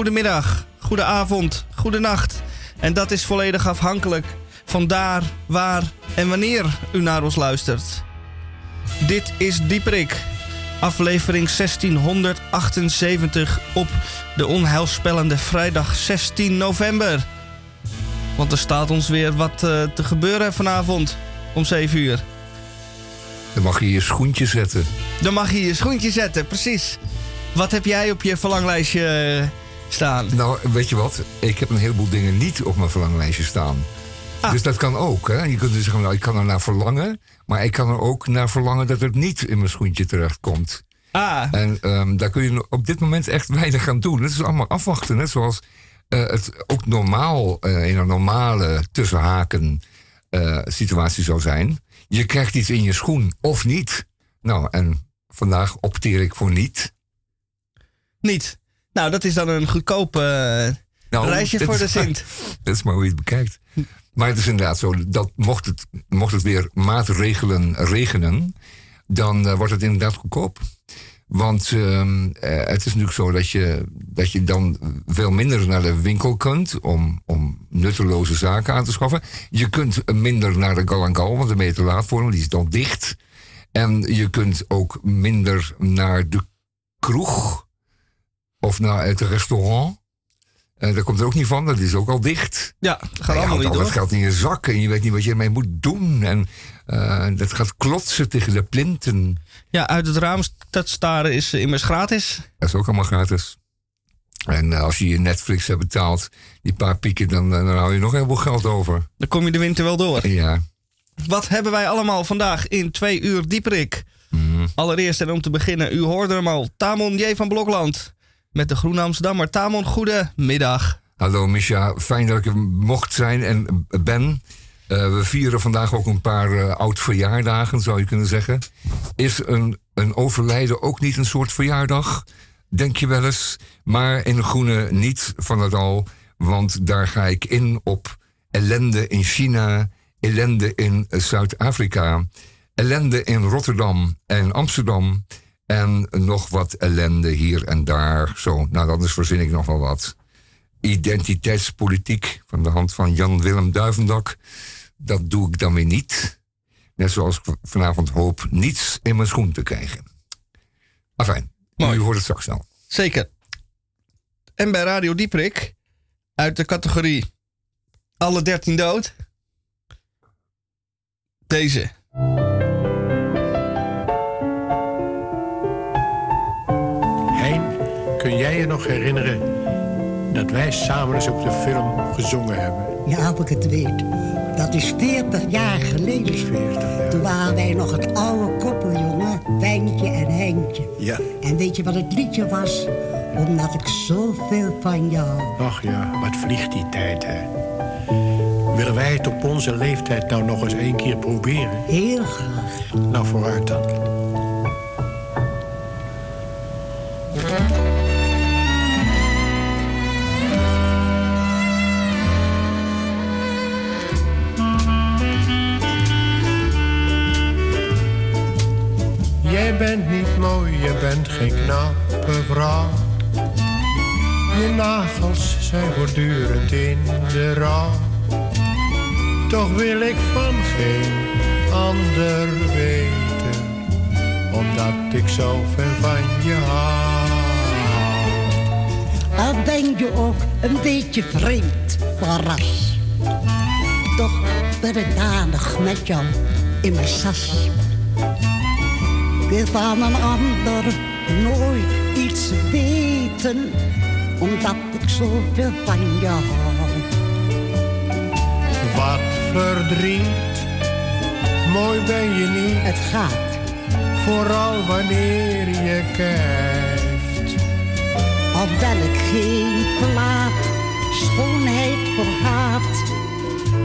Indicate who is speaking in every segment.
Speaker 1: Goedemiddag, goedenavond, goedenacht. En dat is volledig afhankelijk van daar, waar en wanneer u naar ons luistert. Dit is Dieperik, aflevering 1678 op de onheilspellende vrijdag 16 november. Want er staat ons weer wat eh, te gebeuren vanavond om 7 uur.
Speaker 2: Dan mag je je schoentje zetten.
Speaker 1: Dan mag je je schoentje zetten, precies. Wat heb jij op je verlanglijstje eh, staan?
Speaker 2: Nou, weet je wat? Ik heb een heleboel dingen niet op mijn verlanglijstje staan.
Speaker 1: Ah.
Speaker 2: Dus dat kan ook. Hè? Je kunt dus zeggen, nou, ik kan er naar verlangen. Maar ik kan er ook naar verlangen dat het niet in mijn schoentje terechtkomt.
Speaker 1: Ah,
Speaker 2: En ehm, daar kun je op dit moment echt weinig aan doen. Het is allemaal afwachten. Net zoals eh, het ook normaal eh, in een normale tussenhaken eh, situatie zou zijn. Je krijgt iets in je schoen of niet. Nou, en vandaag opteer ik voor niet.
Speaker 1: niet. Nou, dat is dan een goedkoop eh,
Speaker 2: Nou,
Speaker 1: reisje voor de
Speaker 2: maar-
Speaker 1: Sint.
Speaker 2: Dat is maar hoe je het bekijkt. Maar het is inderdaad zo dat mocht het, mocht het weer maatregelen regenen, dan eh, wordt het inderdaad goedkoop. Want ehm, eh, het is natuurlijk zo dat je, dat je dan veel minder naar de winkel kunt om, om nutteloze zaken aan te schaffen. Je kunt minder naar de Gal Gal, want ben je te laat voor, want die is dan dicht. En je kunt ook minder naar de kroeg of naar het restaurant. Eh daar komt er ook niet van, dat is ook al dicht.
Speaker 1: Ja, dat gaat allemaal niet
Speaker 2: al dat
Speaker 1: door.
Speaker 2: geld in je zak en je weet niet wat je ermee moet doen. En eh, dat gaat klotsen tegen de plinten.
Speaker 1: Ja, uit het raam dat staren is immers gratis.
Speaker 2: Dat is ook allemaal gratis. En eh, als je je Netflix hebt betaald, die paar pieken, dan, dan hou je nog heel veel geld over.
Speaker 1: Dan kom je de winter wel door.
Speaker 2: Ja.
Speaker 1: Wat hebben wij allemaal vandaag in twee uur dieperik?
Speaker 2: Mhm.
Speaker 1: Allereerst en om te beginnen, u hoorde hem al, Tamon J. van Blokland. Met de Groene Amsterdammer. Tamon, goedemiddag.
Speaker 2: Hallo Misha, fijn dat ik er mocht zijn en eh, ben. Eh, we vieren vandaag ook een paar eh, oud verjaardagen, zou je kunnen zeggen. Is een, een overlijden ook niet een soort verjaardag? Denk je wel eens. Maar in de groene niet van het al. Want daar ga ik in op ellende in China, ellende in Zuid-Afrika, ellende in Rotterdam en Amsterdam. En nog wat ellende hier en daar. Zo, nou, dan verzin ik nog wel wat identiteitspolitiek van de hand van Jan-Willem Duivendak. Dat doe ik dan weer niet. Net zoals ik vanavond hoop niets in mijn schoen te krijgen. Afijn,
Speaker 1: Mooi.
Speaker 2: u hoort het straks snel.
Speaker 1: Zeker. En bij Radio Dieperik, uit de categorie Alle 13 dood. Deze.
Speaker 3: Kun jij je nog herinneren dat wij samen eens op de film gezongen hebben?
Speaker 4: Ja, of ik het weet. Dat is 40 jaar geleden.
Speaker 3: 40 jaar.
Speaker 4: Toen waren wij nog het oude koppel, jongen. Wijntje en Heintje.
Speaker 3: Ja.
Speaker 4: En weet je wat het liedje was? Omdat ik zoveel van jou.
Speaker 3: Ach ja, wat vliegt die tijd, hè? Willen wij het op onze leeftijd nou nog eens één keer proberen?
Speaker 4: Heel graag.
Speaker 3: Nou, vooruit dan. Bent niet mooi, je bent geen knappe vrouw. Je nagels zijn voortdurend in de rouw. Toch wil ik van geen ander weten, omdat ik zo ver van je hou.
Speaker 4: Al ben je ook een beetje vreemd van. Toch ben ik danig met jou in mijn sas. Wil van een ander nooit iets weten, omdat ik zoveel van je hou.
Speaker 3: Wat verdriet, mooi ben je niet,
Speaker 4: Het gaat,
Speaker 3: vooral wanneer je kijft.
Speaker 4: al ben ik geen plaat, schoonheid verhaat.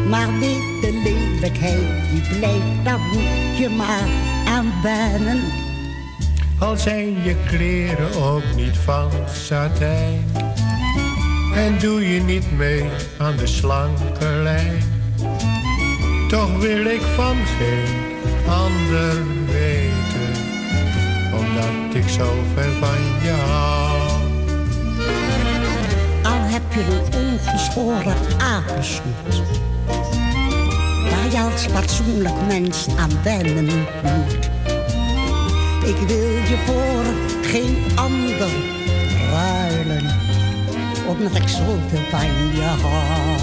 Speaker 4: Maar weet de lelijkheid die blijft, daar moet je maar aan.
Speaker 3: Al zijn je kleren ook niet van satijn. En doe je niet mee aan de slanke lijn. Toch wil ik van geen ander weten. Omdat ik zo ver van je hou.
Speaker 4: heb je een ongeschoren apensnoet. Je als fatsoenlijk mens aan wennen moet. Ik wil je voor geen ander ruilen, omdat ik zoveel van je hou.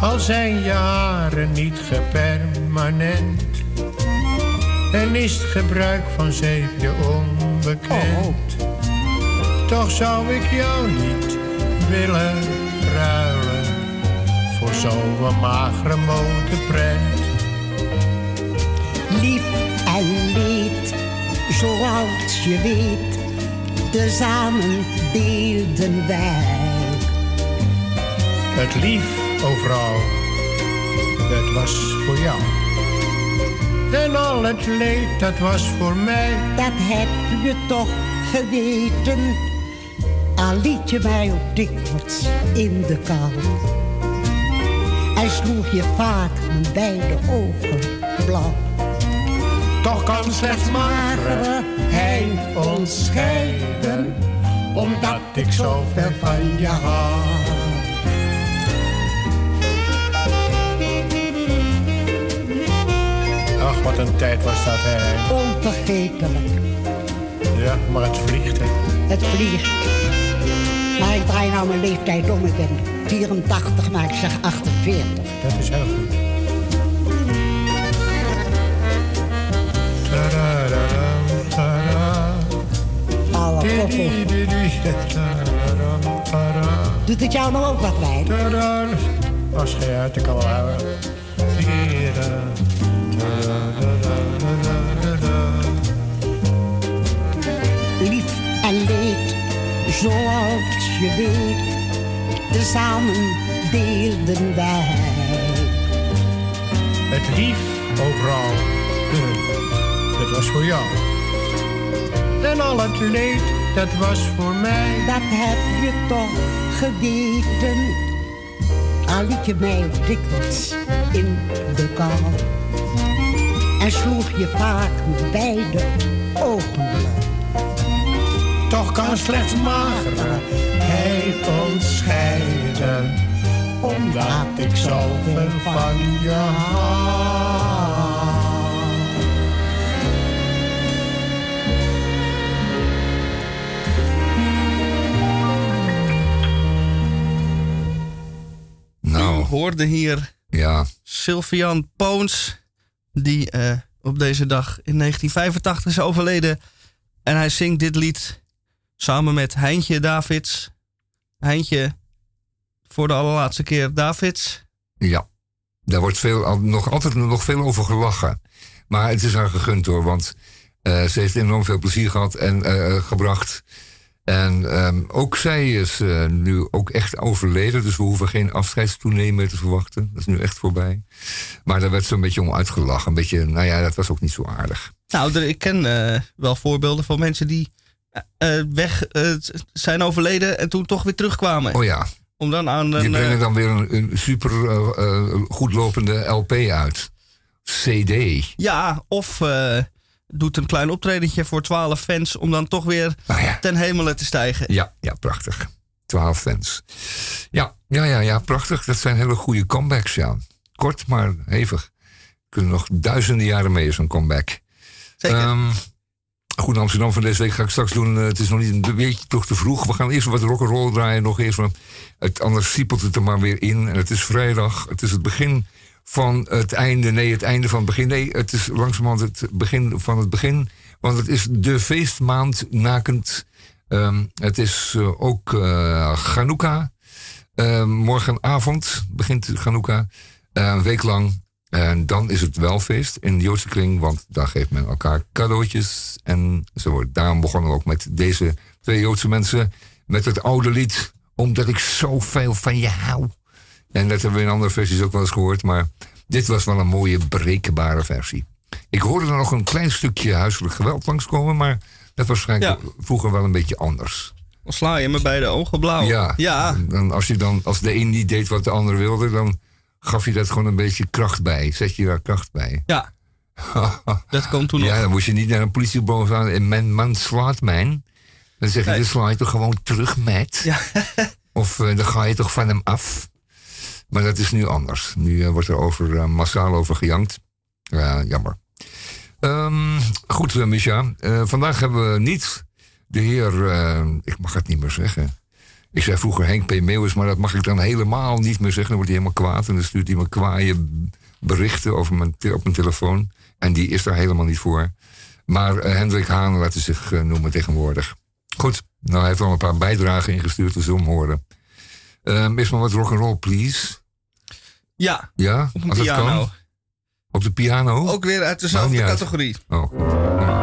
Speaker 3: Al zijn je haren niet gepermanent en is het gebruik van zeepje onbekend. Toch zou ik jou niet willen zo'n magere modeprent.
Speaker 4: Lief en leed, zoals je weet, tezamen deelden wij.
Speaker 3: Het lief overal, dat was voor jou. En al het leed, dat was voor mij.
Speaker 4: Dat heb je toch geweten, al liet je mij ook dikwijls in de kou. Sloeg je vaak mijn beide ogen blauw.
Speaker 3: Toch kan slechts magere
Speaker 4: Magere
Speaker 3: hij ons scheiden, omdat ik zo ver van je hou. Ach, wat een tijd was dat, hè.
Speaker 4: Onvergetelijk,
Speaker 3: Ja, maar het vliegt, hè.
Speaker 4: het vliegt. Maar ik draai nou mijn leeftijd om, ik ben 84, maar ik zeg 48.
Speaker 3: Dat is heel goed.
Speaker 4: Doet het jou nou ook wat bij?
Speaker 3: Als je uit, ik kan houden. Tadadadadadadada.
Speaker 4: lief en leed, zoals je weet, tezamen deelden wij.
Speaker 3: Het lief overal, dat was voor jou. En al het leed, dat was voor mij.
Speaker 4: Dat heb je toch geweten, al liet je mij dikwijls in de kou. En sloeg je vaak beide ogen.
Speaker 3: Toch kan slechts magere hij ons scheiden, omdat ik zoveel van je hou.
Speaker 2: Nou,
Speaker 1: hoorde hier
Speaker 2: ja.
Speaker 1: Sylvian Poons, die eh, op deze dag in 1985 is overleden. En hij zingt dit lied samen met Heintje Davids. Heintje, voor de allerlaatste keer Davids.
Speaker 2: Ja, daar wordt veel, nog altijd nog veel over gelachen. Maar het is haar gegund hoor, want eh, ze heeft enorm veel plezier gehad en eh, gebracht. En ehm, ook zij is eh, nu ook echt overleden, dus we hoeven geen afscheidstournee meer te verwachten. Dat is nu echt voorbij. Maar daar werd ze een beetje om uitgelachen. Een beetje, nou ja, dat was ook niet zo aardig.
Speaker 1: Nou, ik ken eh, wel voorbeelden van mensen die eh, eh, weg eh, zijn overleden en toen toch weer terugkwamen.
Speaker 2: Oh ja,
Speaker 1: Om dan aan
Speaker 2: die
Speaker 1: een.
Speaker 2: brengen
Speaker 1: eh,
Speaker 2: dan weer een, een super eh, eh, goed lopende LP uit. CD.
Speaker 1: ja, of eh, doet een klein optredentje voor 12 fans om dan toch weer
Speaker 2: Nou ja.
Speaker 1: ten hemelen te stijgen.
Speaker 2: Ja, ja, prachtig. 12 fans. Ja, ja, ja, ja, prachtig. Dat zijn hele goede comebacks, ja. Kort, maar hevig. Kunnen nog duizenden jaren mee, zo'n comeback.
Speaker 1: Zeker.
Speaker 2: Ehm, goed, Amsterdam van deze week ga ik straks doen. Eh, het is nog niet een beetje toch te vroeg. We gaan eerst wat rock'n'roll draaien. Nog eerst wat. Het, anders siepelt het er maar weer in. En het is vrijdag. Het is het begin van het einde. Nee, het einde van het begin. Nee, het is langzamerhand het begin van het begin. Want het is de feestmaand nakend. Ehm, het is eh, ook. Eh, morgenavond begint. Eh, een week lang. En dan is het wel feest in de Joodse kring. Want dan geeft men elkaar cadeautjes. En zo wordt daarom begonnen we ook met deze twee Joodse mensen. Met het oude lied. Omdat ik zoveel van je hou. En dat hebben we in andere versies ook wel eens gehoord. Maar dit was wel een mooie berekenbare versie. Ik hoorde er nog een klein stukje huiselijk geweld langskomen. Maar dat was waarschijnlijk vroeger wel een beetje anders.
Speaker 1: Dan sla je me bij de ogen blauw.
Speaker 2: Ja.
Speaker 1: ja.
Speaker 2: En dan als, je dan, als de een niet deed wat de ander wilde, dan gaf je dat gewoon een beetje kracht bij. Zet je daar kracht bij.
Speaker 1: Ja. Dat komt toen
Speaker 2: ja,
Speaker 1: nog.
Speaker 2: dan moest je niet naar een politiebureau gaan en men man slaat mijn. Dan zeg je,
Speaker 1: Nee.
Speaker 2: dan sla je toch gewoon terug met.
Speaker 1: Ja.
Speaker 2: Of eh, dan ga je toch van hem af. Maar dat is nu anders. Nu eh, wordt er over, eh, massaal over gejankt. Ja, jammer. Ehm, goed, Misha. Vandaag hebben we niet de heer... ik mag het niet meer zeggen. Ik zei vroeger Henk P. Meeuwis, maar dat mag ik dan helemaal niet meer zeggen. Dan wordt hij helemaal kwaad en dan stuurt hij me kwaaie berichten over mijn op mijn telefoon. En die is daar helemaal niet voor. Maar eh, Hendrik Haan laat hij zich eh, noemen tegenwoordig. Goed, nou hij heeft al een paar bijdragen ingestuurd, dus hem horen. Ehm, is maar wat rock'n'roll, please.
Speaker 1: Ja,
Speaker 2: Ja,
Speaker 1: op
Speaker 2: als het
Speaker 1: piano.
Speaker 2: kan. Op de piano?
Speaker 1: Ook weer uit dezelfde
Speaker 2: uit.
Speaker 1: categorie.
Speaker 2: Oh, goed.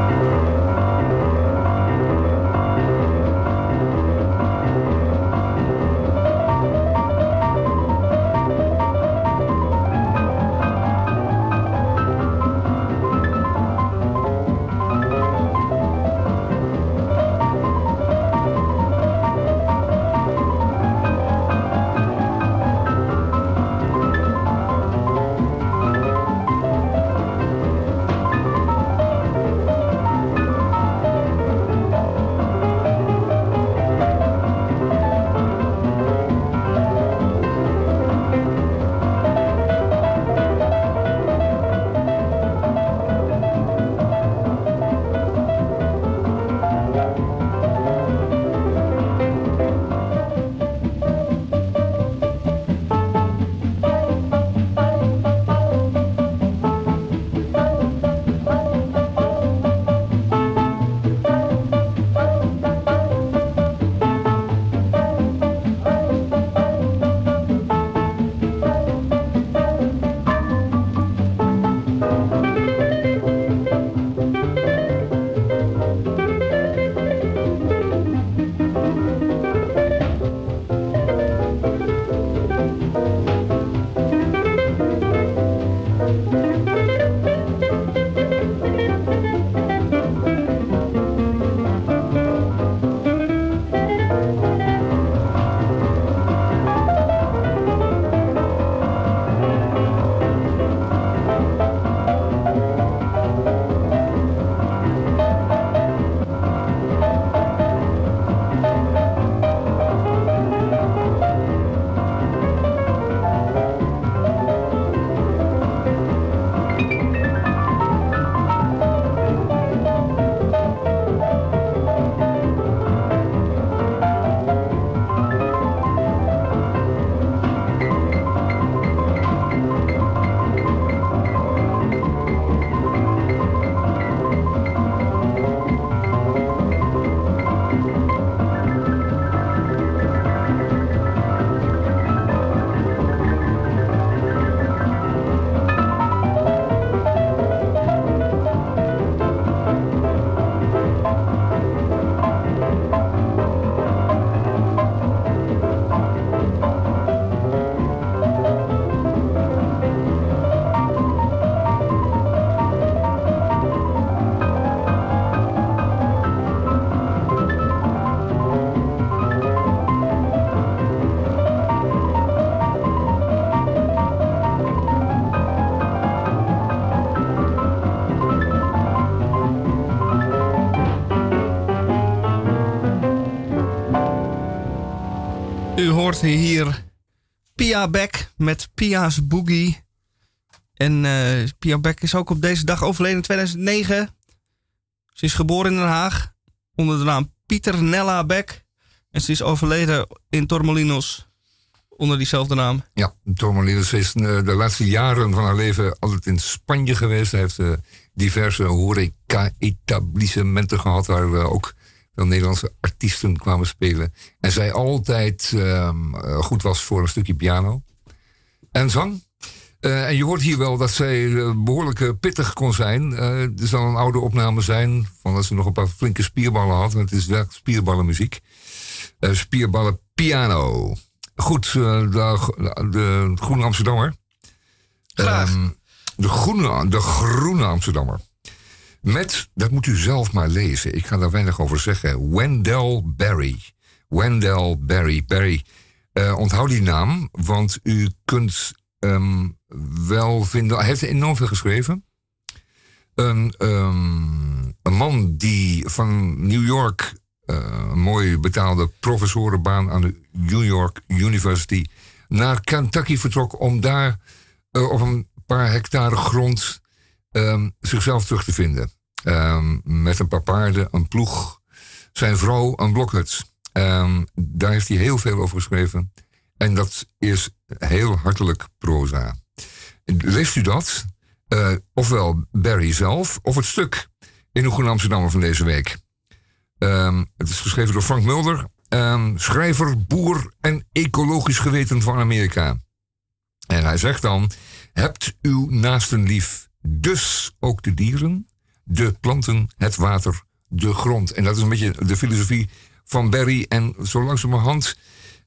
Speaker 1: Hoort hier Pia Beck met Pia's Boogie. En eh, Pia Beck is ook op deze dag overleden in 2009. Ze is geboren in Den Haag onder de naam Pieter Nella Beck. En ze is overleden in Tormelinos onder diezelfde naam.
Speaker 2: Ja, Tormelinos is eh, de laatste jaren van haar leven altijd in Spanje geweest. Hij heeft eh, diverse horeca-etablissementen gehad... waar eh, ook veel Nederlandse artiesten kwamen spelen. En zij altijd ehm, eh, goed was voor een stukje piano. En zang. Eh, en je hoort hier wel dat zij eh, behoorlijk eh, pittig kon zijn. Er zal een oude opname zijn van dat ze nog een paar flinke spierballen had. Want het is wel spierballenmuziek. Spierballen piano. Goed, de, de Groene Amsterdammer.
Speaker 1: Graag.
Speaker 2: Ehm, de, groene, de Groene Amsterdammer. Met, dat moet u zelf maar lezen. Ik ga daar weinig over zeggen. Wendell Berry. Wendell Berry. Berry. Eh, onthoud die naam, want u kunt wel vinden. Hij heeft enorm veel geschreven. Een, ehm, een man die van New York uh, mooi betaalde professorenbaan aan de New York University naar Kentucky vertrok om daar uh, op een paar hectare grond um, zichzelf terug te vinden. Um, met een paar paarden, een ploeg, zijn vrouw, een blokhut. Um, daar heeft hij heel veel over geschreven. En dat is heel hartelijk proza. Leest u dat? Uh, ofwel Barry zelf, of het stuk in de Groene van deze week. Um, het is geschreven door Frank Mulder, schrijver, boer en ecologisch geweten van Amerika. En hij zegt dan: Hebt uw naasten lief, dus ook de dieren, de planten, het water, de grond. En dat is een beetje de filosofie van Barry. En zo langzamerhand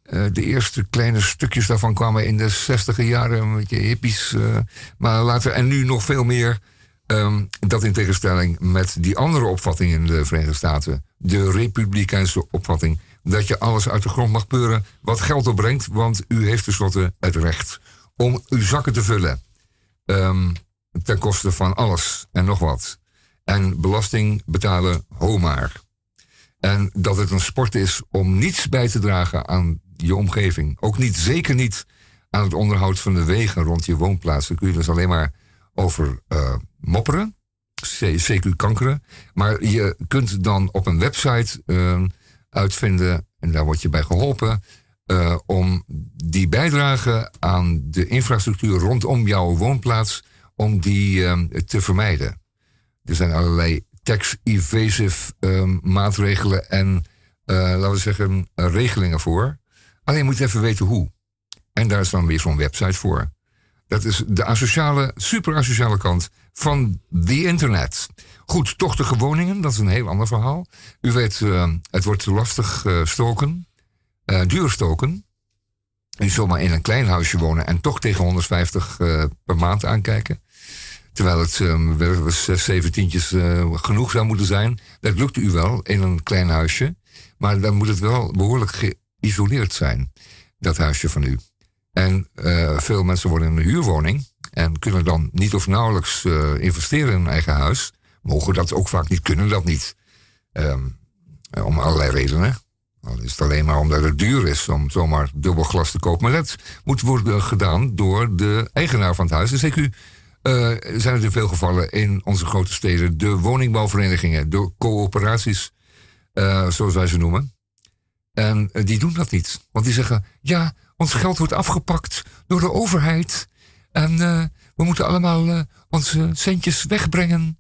Speaker 2: uh, de eerste kleine stukjes daarvan kwamen in de zestiger jaren, een beetje hippies. Uh, maar later, en nu nog veel meer. Um, dat in tegenstelling met die andere opvatting in de Verenigde Staten, de republikeinse opvatting, dat je alles uit de grond mag peuren wat geld opbrengt, want u heeft tenslotte het recht om uw zakken te vullen. Um, ten koste van alles en nog wat. En belasting betalen homaar. En dat het een sport is om niets bij te dragen aan je omgeving. Ook niet, zeker niet aan het onderhoud van de wegen rond je woonplaats. Daar kun je dus alleen maar over uh, mopperen, CQ kankeren. Maar je kunt dan op een website uh, uitvinden, en daar word je bij geholpen, uh, om die bijdrage aan de infrastructuur rondom jouw woonplaats, om die te vermijden. Er zijn allerlei tax-evasive maatregelen en, laten we zeggen, regelingen voor. Alleen moet je even weten hoe. En daar is dan weer zo'n website voor. Dat is de asociale, super asociale kant van the internet. Goed, tochtige woningen, dat is een heel ander verhaal. U weet, uh, het wordt lastig uh, stoken, duur stoken. U zomaar in een klein huisje wonen en toch tegen 150 per maand aankijken. Terwijl het um, zes, zeven tientjes genoeg zou moeten zijn. Dat lukt u wel in een klein huisje. Maar dan moet het wel behoorlijk geïsoleerd zijn, dat huisje van u. En uh, veel mensen worden in een huurwoning en kunnen dan niet of nauwelijks uh, investeren in een eigen huis. Mogen dat ook vaak niet, kunnen dat niet. Um, om allerlei redenen. Al is het alleen maar omdat het duur is om zomaar dubbel glas te kopen. Maar dat moet worden gedaan door de eigenaar van het huis. Dus zeker u, uh, zijn er in veel gevallen in onze grote steden de woningbouwverenigingen, de coöperaties, uh, zoals wij ze noemen. En die doen dat niet. Want die zeggen, ja, ons geld wordt afgepakt door de overheid. En we moeten allemaal onze centjes wegbrengen.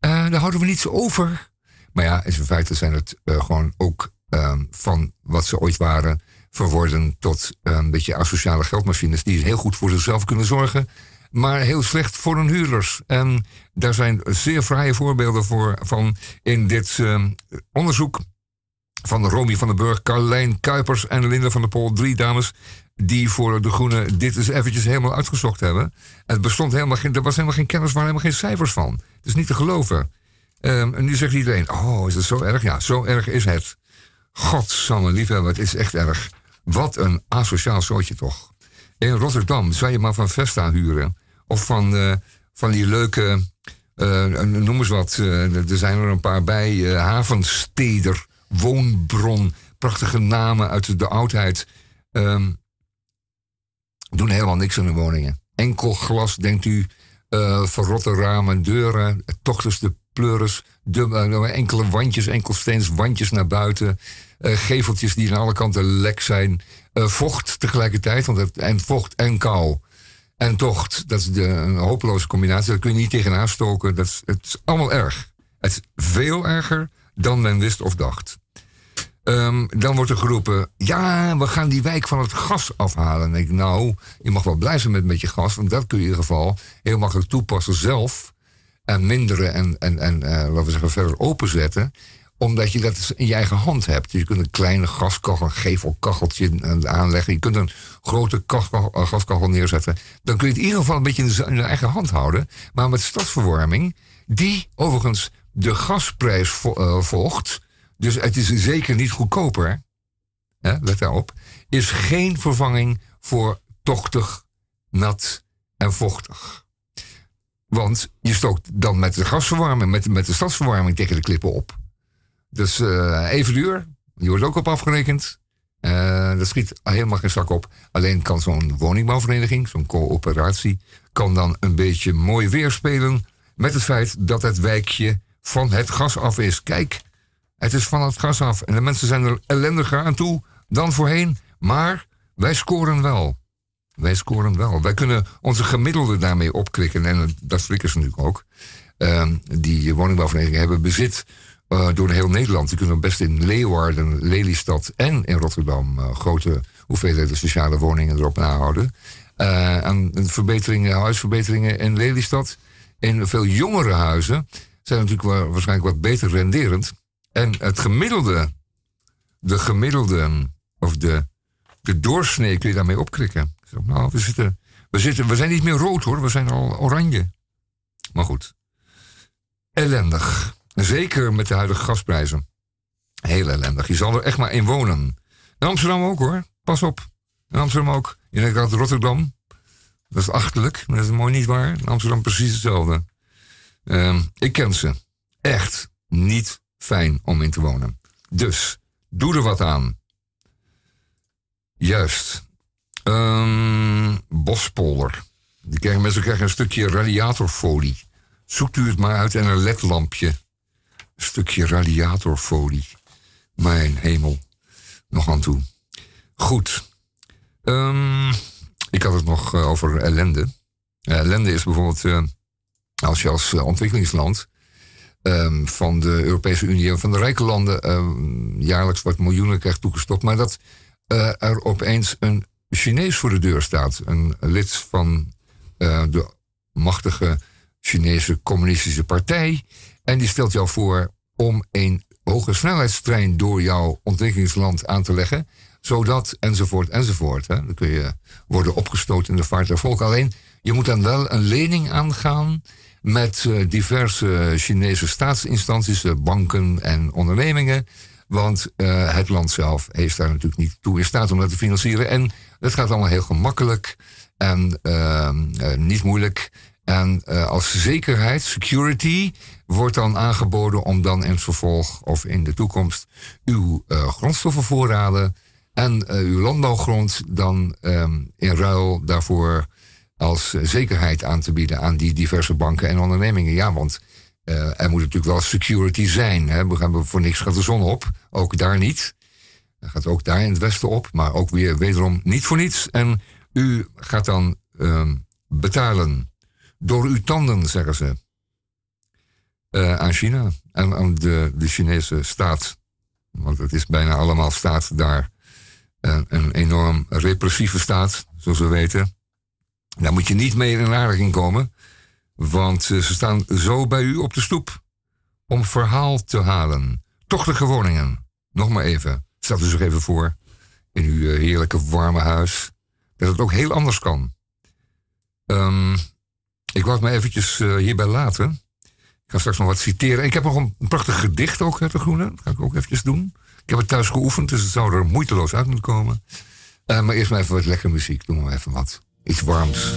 Speaker 2: Daar houden we niets over. Maar ja, in feite zijn het gewoon ook ehm, van wat ze ooit waren verworden tot een beetje asociale geldmachines die heel goed voor zichzelf kunnen zorgen, maar heel slecht voor hun huurders. En daar zijn zeer fraaie voorbeelden voor van in dit ehm, onderzoek van Romy van den Burg, Carlijn Kuipers en Linda van der Pol. Drie dames die voor de Groene dit eens eventjes helemaal uitgezocht hebben. Het bestond helemaal geen, er was helemaal geen kennis, waar helemaal geen cijfers van. Het is niet te geloven. Um, en nu zegt iedereen, oh, is het zo erg? Ja, zo erg is het. Godsamme liefhebber, het is echt erg. Wat een asociaal zootje toch. In Rotterdam zou je maar van Vesta huren. Of van, uh, van die leuke, uh, noem eens wat, er zijn er een paar bij, Havensteder woonbron, prachtige namen uit de oudheid. Um, doen helemaal niks aan de woningen. Enkel glas, denkt u, verrotte ramen, deuren, tochters de pleuris, enkele wandjes, enkelsteens wandjes naar buiten, uh, geveltjes die aan alle kanten lek zijn, vocht tegelijkertijd, want het, en vocht en kou. En tocht, dat is de, een hopeloze combinatie. Daar kun je niet tegenaan stoken. Dat is, het is allemaal erg. Het is veel erger dan men wist of dacht. Um, dan wordt er geroepen, ja, we gaan die wijk van het gas afhalen. En ik, nou, je mag wel blij zijn met, met je gas, want dat kun je in ieder geval heel makkelijk toepassen zelf. En minderen en, en, en uh, laten we zeggen, verder openzetten omdat je dat in je eigen hand hebt. Je kunt een kleine gaskachel, een gevelkacheltje aanleggen. Je kunt een grote eh, gaskachel neerzetten. Dan kun je het in ieder geval een beetje in je eigen hand houden. Maar met stadsverwarming, die overigens de gasprijs uh, volgt dus het is zeker niet goedkoper, hè, let daarop, is geen vervanging voor tochtig, nat en vochtig. Want je stookt dan met de gasverwarming, met, met de stadsverwarming tegen de klippen op. Dus uh, even duur. Die wordt ook op afgerekend. Uh, dat schiet helemaal geen zak op. Alleen kan zo'n woningbouwvereniging, zo'n coöperatie, kan dan een beetje mooi weerspelen met het feit dat het wijkje van het gas af is. Kijk, het is van het gas af. En de mensen zijn er ellendiger aan toe dan voorheen. Maar wij scoren wel. Wij scoren wel. Wij kunnen onze gemiddelde daarmee opkrikken. En dat flikken ze natuurlijk ook. Uh, die woningbouwverenigingen hebben bezit uh, door heel Nederland. Die kunnen best in Leeuwarden, Lelystad en in Rotterdam uh, grote hoeveelheden sociale woningen erop nahouden. Uh, en verbeteringen, huisverbeteringen in Lelystad. In veel jongere huizen zijn natuurlijk waarschijnlijk wat beter renderend. En het gemiddelde, de gemiddelde, of de, de doorsnee kun je daarmee opkrikken. Nou, we, zitten, we zijn niet meer rood hoor, we zijn al oranje. Maar goed, ellendig. Zeker met de huidige gasprijzen. Heel ellendig. Je zal er echt maar in wonen. In Amsterdam ook hoor. Pas op. In Amsterdam ook. Je denkt dat Rotterdam. Dat is achterlijk. Dat is mooi niet waar. In Amsterdam precies hetzelfde. Uh, ik ken ze. Echt niet fijn om in te wonen. Dus, doe er wat aan. Juist. Um, Bospolder. Die krijgen, mensen krijgen een stukje radiatorfolie. Zoekt u het maar uit en een ledlampje stukje radiatorfolie. Mijn hemel. Nog aan toe. Goed. Um, ik had het nog uh, over ellende. Uh, ellende is bijvoorbeeld uh, als je als ontwikkelingsland um, van de Europese Unie en van de rijke landen um, jaarlijks wat miljoenen krijgt toegestopt, maar dat er opeens een Chinees voor de deur staat. Een lid van de machtige Chinese communistische partij. En die stelt jou voor om een hoge snelheidstrein door jouw ontwikkelingsland aan te leggen. Zodat, enzovoort, enzovoort. Hè. Dan kun je worden opgestoten in de vaart der volk. Alleen, je moet dan wel een lening aangaan met uh, diverse Chinese staatsinstanties, uh, banken en ondernemingen. Want uh, het land zelf heeft daar natuurlijk niet toe in staat om dat te financieren. En dat gaat allemaal heel gemakkelijk en ehm, niet moeilijk. En als zekerheid, security, wordt dan aangeboden om dan in het vervolg of in de toekomst uw uh, grondstoffenvoorraden en uh, uw landbouwgrond dan um, in ruil daarvoor als zekerheid aan te bieden aan die diverse banken en ondernemingen. Ja, want er moet natuurlijk wel security zijn. Hè. We gaan voor niks gaat de zon op, ook daar niet. Er gaat ook daar in het westen op, maar ook weer wederom niet voor niets. En u gaat dan um, betalen door uw tanden, zeggen ze. Uh, aan China en aan de, de Chinese staat. Want het is bijna allemaal staat daar. Een, een enorm repressieve staat, zoals we weten. Daar moet je niet mee in aanraking komen. Want ze staan zo bij u op de stoep. Om verhaal te halen. Tochtige woningen. Nog maar even. Stel u zich even voor. In uw heerlijke warme huis. Dat het ook heel anders kan. Um, ik het me eventjes uh, hierbij laten. Ga straks nog wat citeren. Ik heb nog een prachtig gedicht ook, uit de Groene. Dat ga ik ook eventjes doen. Ik heb het thuis geoefend, dus het zou er moeiteloos uit moeten komen. Uh, maar eerst maar even wat lekker muziek. Doe maar even wat. Iets warms.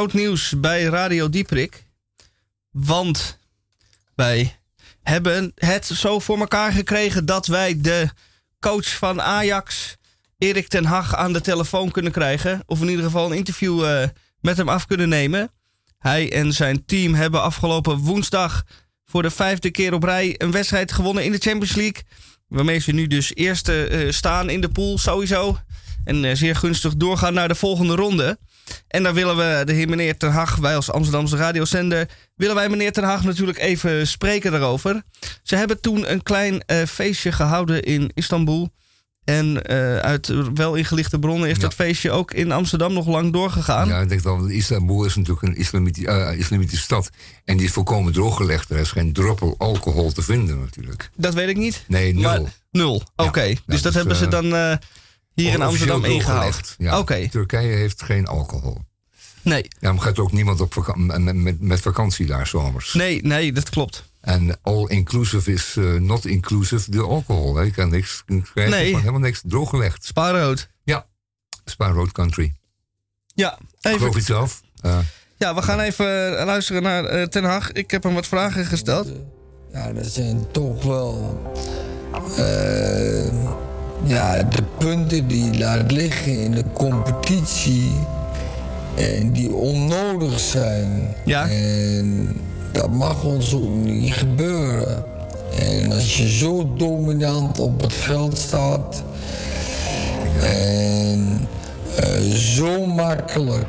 Speaker 1: Groot nieuws bij Radio Dieprik. Want wij hebben het zo voor elkaar gekregen dat wij de coach van Ajax, Erik ten Hag, aan de telefoon kunnen krijgen. Of in ieder geval een interview eh, met hem af kunnen nemen. Hij en zijn team hebben afgelopen woensdag voor de vijfde keer op rij een wedstrijd gewonnen in de Champions League. Waarmee ze nu dus eerste eh, staan in de pool sowieso. En eh, zeer gunstig doorgaan naar de volgende ronde. En daar willen we de heer meneer Ten Hag, wij als Amsterdamse radiozender, willen wij meneer Ten Hag natuurlijk even spreken daarover. Ze hebben toen een klein eh, feestje gehouden in Istanbul. En eh, uit wel ingelichte bronnen is
Speaker 2: Ja.
Speaker 1: dat feestje ook in Amsterdam nog lang doorgegaan.
Speaker 2: Ja, ik denk dan, Istanbul is natuurlijk een eh, islamitische stad. En die is volkomen drooggelegd. Er is geen druppel alcohol te vinden natuurlijk.
Speaker 1: Dat weet ik niet.
Speaker 2: Nee, nul.
Speaker 1: Maar, nul, oké.
Speaker 2: Ja,
Speaker 1: dus
Speaker 2: dus,
Speaker 1: dat hebben ze dan hier in Amsterdam ingehaald.
Speaker 2: Ja.
Speaker 1: Oké,
Speaker 2: Turkije heeft geen alcohol.
Speaker 1: nee.
Speaker 2: Daarom gaat ook niemand op vaka- met, met, met vakantie daar zomers.
Speaker 1: Nee, nee, dat klopt.
Speaker 2: En all-inclusive is eh, not inclusive de alcohol. Hè. Je kan niks krijgen
Speaker 1: Nee.
Speaker 2: helemaal niks drooggelegd.
Speaker 1: Spaarrood.
Speaker 2: Ja, Spa Road Country.
Speaker 1: Ja, even,
Speaker 2: Geloof je het zelf? Eh,
Speaker 1: ja, we gaan even eh, luisteren naar eh, Ten Hag. Ik heb hem wat vragen gesteld.
Speaker 5: Ja, dat zijn toch wel. Ja, de punten die laat liggen in de competitie. En die onnodig zijn.
Speaker 1: Ja.
Speaker 5: En dat mag ons ook niet gebeuren. En als je zo dominant op het veld staat. En eh, zo makkelijk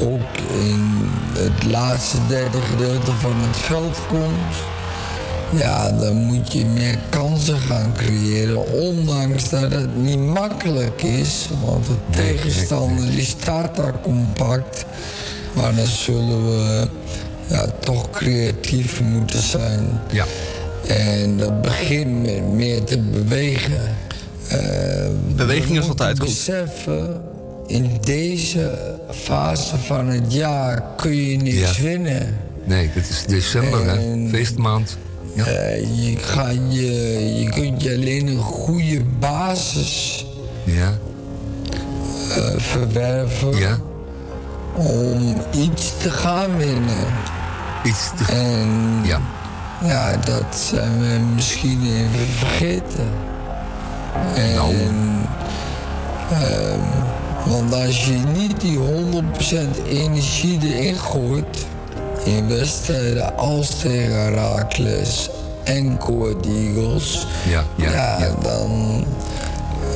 Speaker 5: ook in het laatste derde gedeelte van het veld komt. Ja, dan moet je meer kansen gaan creëren, ondanks dat het niet makkelijk is. Want de tegenstander die staat daar compact. Maar dan zullen we ja, toch creatief moeten zijn.
Speaker 2: ja.
Speaker 5: En dat begint met meer te bewegen. Eh,
Speaker 1: Beweging
Speaker 5: we
Speaker 1: is altijd goed.
Speaker 5: beseffen, in deze fase van het jaar kun je niks
Speaker 2: Ja.
Speaker 5: winnen.
Speaker 2: Nee, het is december, hè? Feestmaand. Ja.
Speaker 5: Eh, je, gaat je, je kunt je alleen een goede basis
Speaker 2: ja.
Speaker 5: eh, verwerven
Speaker 2: Ja.
Speaker 5: om iets te gaan winnen.
Speaker 2: Iets te...
Speaker 5: En
Speaker 2: Ja.
Speaker 5: Ja, dat zijn we misschien even vergeten. En,
Speaker 2: Nou.
Speaker 5: ehm, want als je niet die 100% energie erin gooit in wedstrijden als tegen Herakles en Court Eagles,
Speaker 2: Ja, ja,
Speaker 5: ja,
Speaker 2: ja.
Speaker 5: dan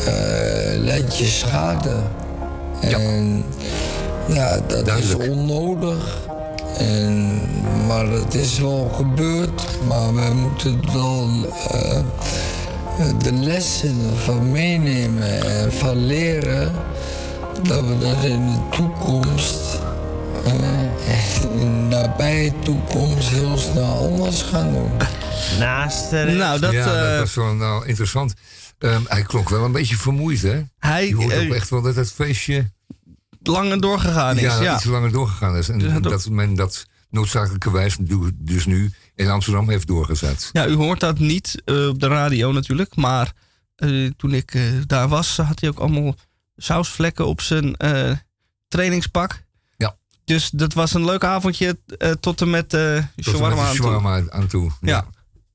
Speaker 5: eh leid je schade. En ja, dat
Speaker 2: Duidelijk.
Speaker 5: is onnodig. En, maar het is wel gebeurd, maar we moeten wel eh, de lessen ervan meenemen en van leren dat we dat in de toekomst, nabije toekomst, heel snel anders gaan doen.
Speaker 6: Naast de
Speaker 1: Nou, dat,
Speaker 2: ja, dat
Speaker 1: eh,
Speaker 2: was wel nou, interessant. Ehm, hij klonk wel een beetje vermoeid, hè?
Speaker 1: hij
Speaker 2: Je hoort
Speaker 1: eh,
Speaker 2: ook echt wel dat het feestje
Speaker 1: lang en doorgegaan is.
Speaker 2: ja,
Speaker 1: Ja,
Speaker 2: iets langer doorgegaan is. En
Speaker 1: Dus dat-
Speaker 2: dat men dat noodzakelijkerwijs dus nu in Amsterdam heeft doorgezet.
Speaker 1: Ja, u hoort dat niet eh, op de radio natuurlijk. Maar eh, toen ik eh, daar was, had hij ook allemaal sausvlekken op zijn eh, trainingspak. Dus dat was een leuk avondje eh, tot en met
Speaker 2: Tot en met
Speaker 1: shawarma
Speaker 2: de
Speaker 1: aan toe.
Speaker 2: aan toe.
Speaker 1: Ja.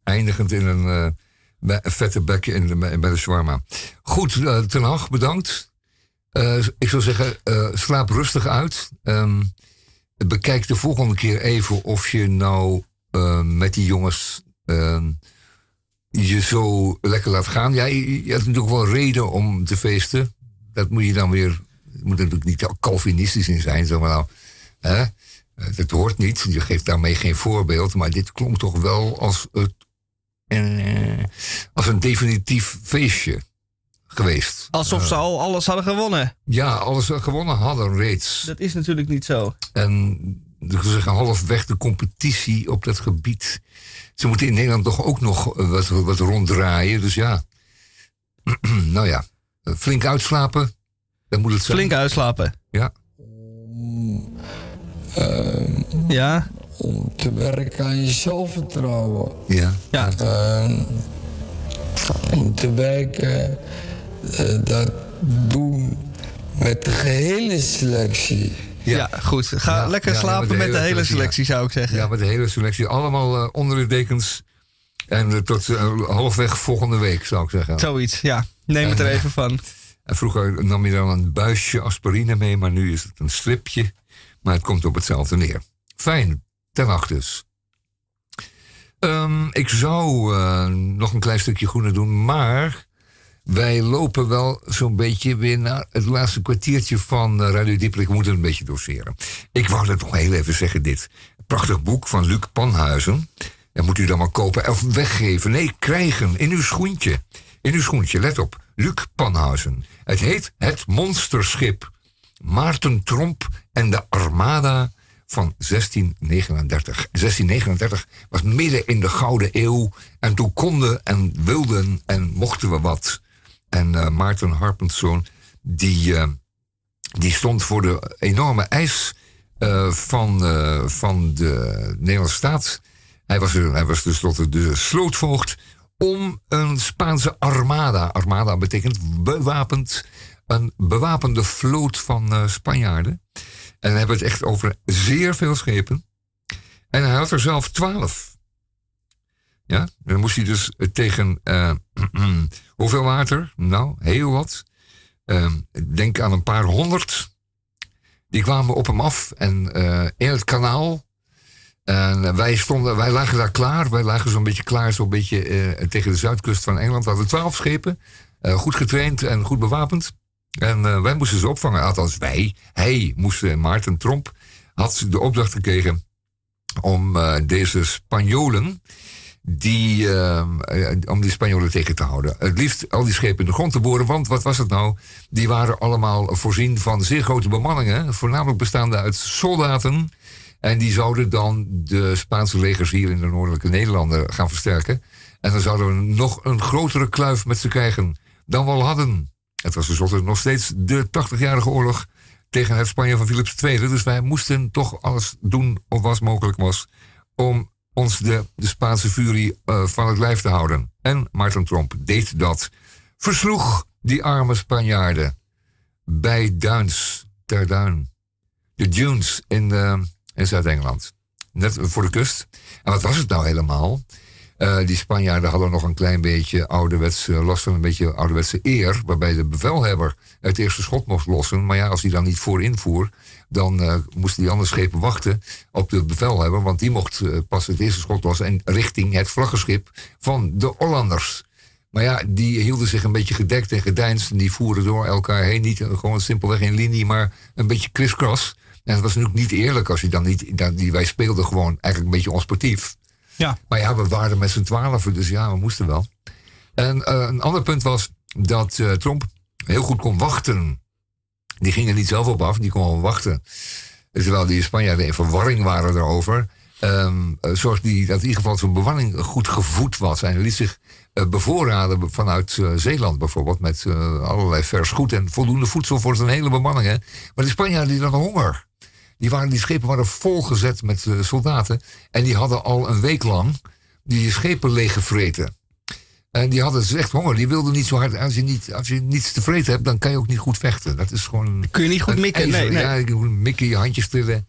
Speaker 2: Eindigend in een, eh, vette bek in de, bij de shawarma. Goed, eh, Ten Hag, bedankt. Ik zou zeggen, slaap rustig uit. Ehm, bekijk de volgende keer even of je nou met die jongens ehm, je zo lekker laat gaan. Ja, je, je hebt natuurlijk wel reden om te feesten. Dat moet je dan weer... Je moet er natuurlijk niet Calvinistisch in zijn, zeg maar nou. Hè? Eh, Dat hoort niet. Je geeft daarmee geen voorbeeld. Maar dit klonk toch wel als, het, eh, als een definitief feestje geweest.
Speaker 1: Alsof ze al alles hadden gewonnen.
Speaker 2: Ja, alles gewonnen hadden reeds.
Speaker 1: Dat is natuurlijk niet zo.
Speaker 2: En ze zeggen halfweg de competitie op dat gebied. Ze moeten in Nederland toch ook nog eh, wat, wat ronddraaien. Dus ja. nou ja, eh, flink uitslapen. Dat moet het zijn.
Speaker 1: Flink uitslapen.
Speaker 2: Ja.
Speaker 1: Ja,
Speaker 5: Om te werken aan je zelfvertrouwen.
Speaker 2: Ja.
Speaker 1: ja.
Speaker 5: Ehm, om te werken, eh, dat doen met de gehele selectie.
Speaker 1: ja. goed. Ga
Speaker 2: Ja,
Speaker 1: lekker
Speaker 2: ja, ja,
Speaker 1: slapen
Speaker 2: met de
Speaker 1: met de
Speaker 2: hele selectie,
Speaker 1: zou ik zeggen.
Speaker 2: Ja, met de hele selectie. Allemaal eh, onder de dekens. En eh, tot halfweg volgende week, zou ik zeggen.
Speaker 1: Zoiets, ja. Neem het er
Speaker 2: En,
Speaker 1: even van.
Speaker 2: En vroeger nam je dan een buisje aspirine mee, maar nu is het een stripje. Maar het komt op hetzelfde neer. Fijn, nacht dus. Ehm, ik zou eh, nog een klein stukje groene doen, maar wij lopen wel zo'n beetje weer naar het laatste kwartiertje van eh, Radio Dieperik. We moeten het een beetje doseren. Ik wou dat nog heel even zeggen, dit. Prachtig boek van Luc Panhuizen. Dat moet u dan maar kopen of weggeven. Nee, krijgen in uw schoentje. In uw schoentje, let op. Luc Panhuizen. Het heet Het Monsterschip. Maarten Tromp en de Armada van 1639. 1639 was midden in de Gouden Eeuw. En toen konden en wilden en mochten we wat. En eh, Maarten Harpenszoon, die, eh, die stond voor de enorme eis eh, van, van de Nederlandse staat. Hij was, hij was tenslotte de slootvoogd om een Spaanse armada. Armada betekent bewapend. Een bewapende vloot van Spanjaarden. En dan hebben we het echt over zeer veel schepen. En hij had er zelf twaalf. Ja, dan moest hij dus eh, tegen eh, hoeveel water? Nou, heel wat. Ik denk aan een paar honderd. Die kwamen op hem af en eh, in het kanaal. En wij, stonden, wij lagen daar klaar. Wij lagen zo'n beetje klaar, zo'n beetje tegen de zuidkust van Engeland. We hadden twaalf schepen. goed getraind en goed bewapend. En eh, wij moesten ze opvangen. Althans, wij. Hij moest, eh, Maarten Tromp, had de opdracht gekregen om eh, deze Spanjolen. Die, om die Spanjolen tegen te houden. Het liefst al die schepen in de grond te boren. Want wat was het nou? Die waren allemaal voorzien van zeer grote bemanningen. Voornamelijk bestaande uit soldaten. En die zouden dan de Spaanse legers hier in de noordelijke Nederlanden gaan versterken. En dan zouden we nog een grotere kluif met ze krijgen dan we al hadden. Het was tenslotte nog steeds de 80-jarige oorlog tegen het Spanje van Philips II. Dus wij moesten toch alles doen wat was mogelijk was om ons de, de Spaanse furie eh, van het lijf te houden. En Maarten Tromp deed dat. Versloeg die arme Spanjaarden bij Duins, ter Duin. De Dunes in, eh, in Zuid-Engeland. net voor de kust. En wat was het nou helemaal? Eh, die Spanjaarden hadden nog een klein beetje ouderwetse, last van een beetje ouderwetse eer. Waarbij de bevelhebber het eerste schot mocht lossen. Maar ja, als hij dan niet voorin voer, dan eh, moesten die andere schepen wachten op de bevelhebber. Want die mocht eh, pas het eerste schot lossen en richting het vlaggenschip van de Hollanders. Maar ja, die hielden zich een beetje gedekt en gedeinsd. En die voeren door elkaar heen. Niet gewoon simpelweg in linie, maar een beetje crisscross. En het was natuurlijk niet eerlijk als je dan niet... Dan, die, wij speelden gewoon eigenlijk een beetje onsportief.
Speaker 1: Ja.
Speaker 2: Maar ja, we waren met z'n twaalfen, dus ja, we moesten wel. En eh, een ander punt was dat eh, Trump heel goed kon wachten. Die ging er niet zelf op af, die kon wachten. Terwijl die Spanjaarden in verwarring waren erover. eh, zorgde hij dat in ieder geval zijn bemanning goed gevoed was. En liet zich bevoorraden vanuit Zeeland bijvoorbeeld. Met allerlei vers goed en voldoende voedsel voor zijn hele bemanning. Hè. Maar die Spanjaarden die hadden honger. Die, waren, die schepen waren volgezet met eh, soldaten. En die hadden al een week lang die schepen leeggevreten. En die hadden dus echt honger. Die wilden niet zo hard. Als je, niet, als je niets te vreten hebt, dan kan je ook niet goed vechten. Dat is gewoon.
Speaker 1: Kun je niet goed mikken? Nee, nee.
Speaker 2: Ja, je moet mikken, je handjes trillen.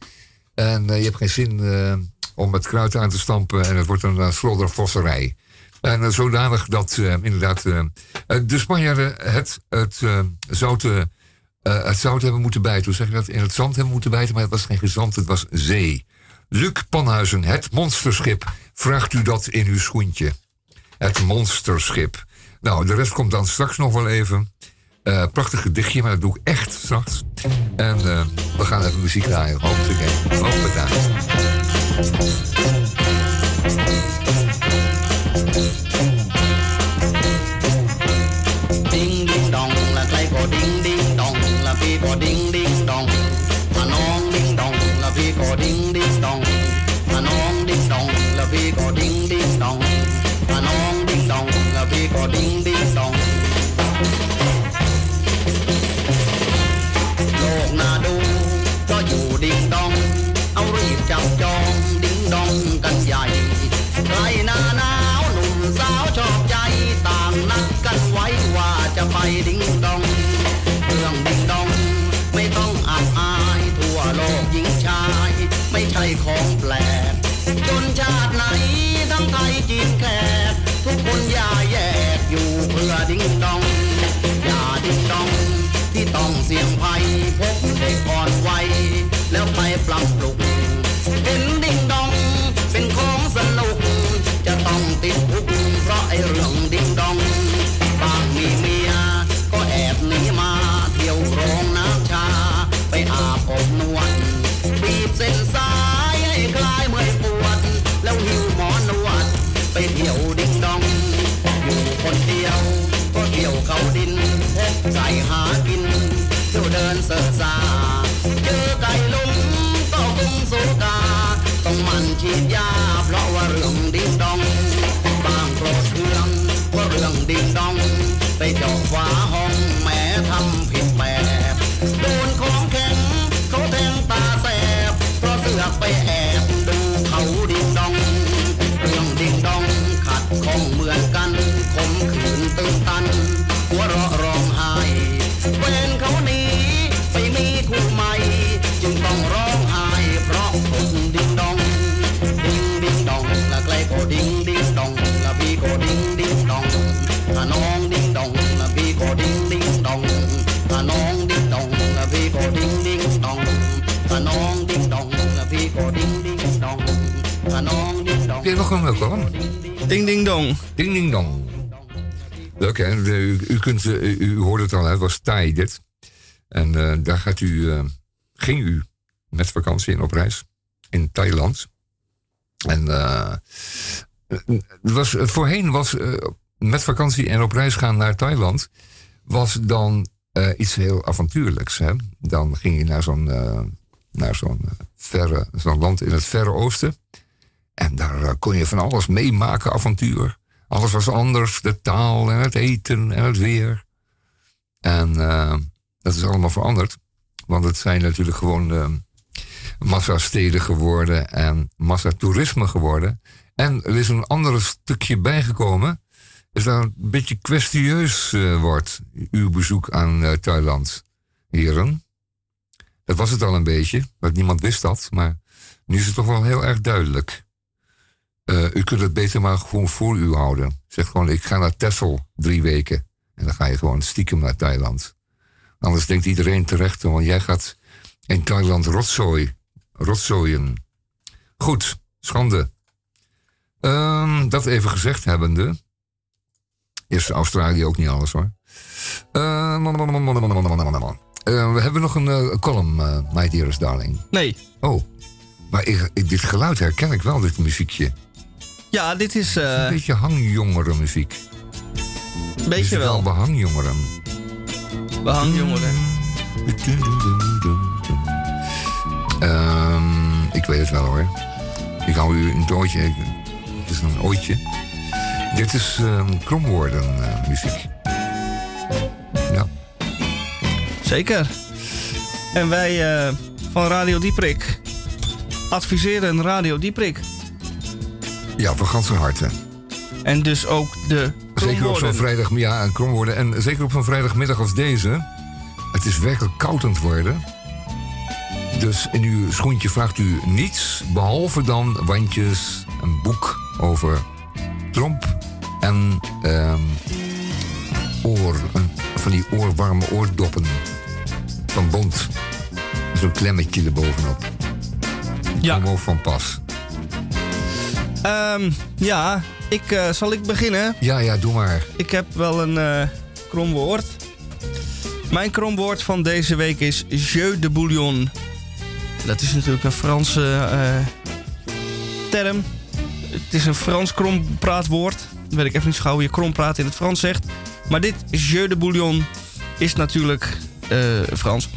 Speaker 2: En eh, je hebt geen zin eh, om het kruid aan te stampen. En het wordt een uh, sloddervosserij. En zodanig dat inderdaad de Spanjaarden het, het, eh, eh, het zout hebben moeten bijten. Hoe zeg je dat? In het zand hebben moeten bijten, maar het was geen gezand, het was zee. Luc Panhuizen, het monsterschip. Vraagt u dat in uw schoentje? Het monsterschip. Nou, de rest komt dan straks nog wel even. Eh, prachtig gedichtje, maar dat doe ik echt straks. En eh, we gaan even muziek draaien. Hoppakee. Hoppakee.
Speaker 6: Ding
Speaker 2: flop, flow.
Speaker 1: Ding ding dong.
Speaker 2: Ding ding dong. Leuk u, u, kunt, eh, u, het al, het was Thai dit. En eh, daar gaat u, eh, ging u met vakantie en op reis in Thailand. En was, voorheen was met vakantie en op reis gaan naar Thailand... was dan iets heel avontuurlijks. Hè? Dan ging je naar zo'n naar zo'n verre zo'n land in het Verre Oosten... En daar eh, kon je van alles meemaken, avontuur. Alles was anders, de taal en het eten en het weer. En eh, dat is allemaal veranderd. Want het zijn natuurlijk gewoon eh massasteden geworden en massatoerisme geworden. En er is een ander stukje bijgekomen. Is dat een beetje kwestieus wordt, uw bezoek aan Thailand, heren. Dat was het al een beetje, want niemand wist dat. Maar Nu is het toch wel heel erg duidelijk. Eh, u kunt het beter maar gewoon voor u houden. Zeg gewoon, ik ga naar Texel drie weken. En dan ga je gewoon stiekem naar Thailand. Anders denkt iedereen terecht, want jij gaat in Thailand rotzooi, rotzooien. Goed, schande. Ehm, dat even gezegd hebbende. Is Australië ook niet alles hoor. We hebben nog een eh, column, eh, My Dearest Darling.
Speaker 1: Nee.
Speaker 2: Oh, maar ik, ik- dit geluid herken ik wel, dit muziekje.
Speaker 1: Ja, dit is eh,
Speaker 2: Een beetje hangjongeren muziek.
Speaker 1: beetje wel.
Speaker 2: Behangjongeren.
Speaker 1: Behangjongeren.
Speaker 2: Ehm, ik weet het wel hoor. Ik hou u een ik- Het is een ooitje. Dit is kromwoorden eh, muziek. Ja.
Speaker 1: Zeker. En wij eh, van Radio Dieprik adviseren Radio Dieprik.
Speaker 2: Ja, van ganse harte.
Speaker 1: En dus ook de
Speaker 2: Zeker op zo'n vrijdag, ja, en kromwoorden. En zeker op zo'n vrijdagmiddag als deze. Het is werkelijk koud aan het worden. Dus in uw schoentje vraagt u niets behalve dan wandjes, een boek over Trump en ehm, oor, van die oorwarme oordoppen van Bond. Zo'n klemmetje erbovenop.
Speaker 1: Ja.
Speaker 2: ook van pas.
Speaker 1: Ehm, ja, ik, eh, zal ik beginnen?
Speaker 2: Ja, ja, doe maar.
Speaker 1: Ik heb wel een eh kromwoord. Mijn kromwoord van deze week is jeu de bouillon. Dat is natuurlijk een Franse eh, term. Het is een Frans krompraatwoord. Weet ik even niet zo gauw hoe je krompraat in het Frans zegt. Maar dit jeu de bouillon is natuurlijk eh, Frans.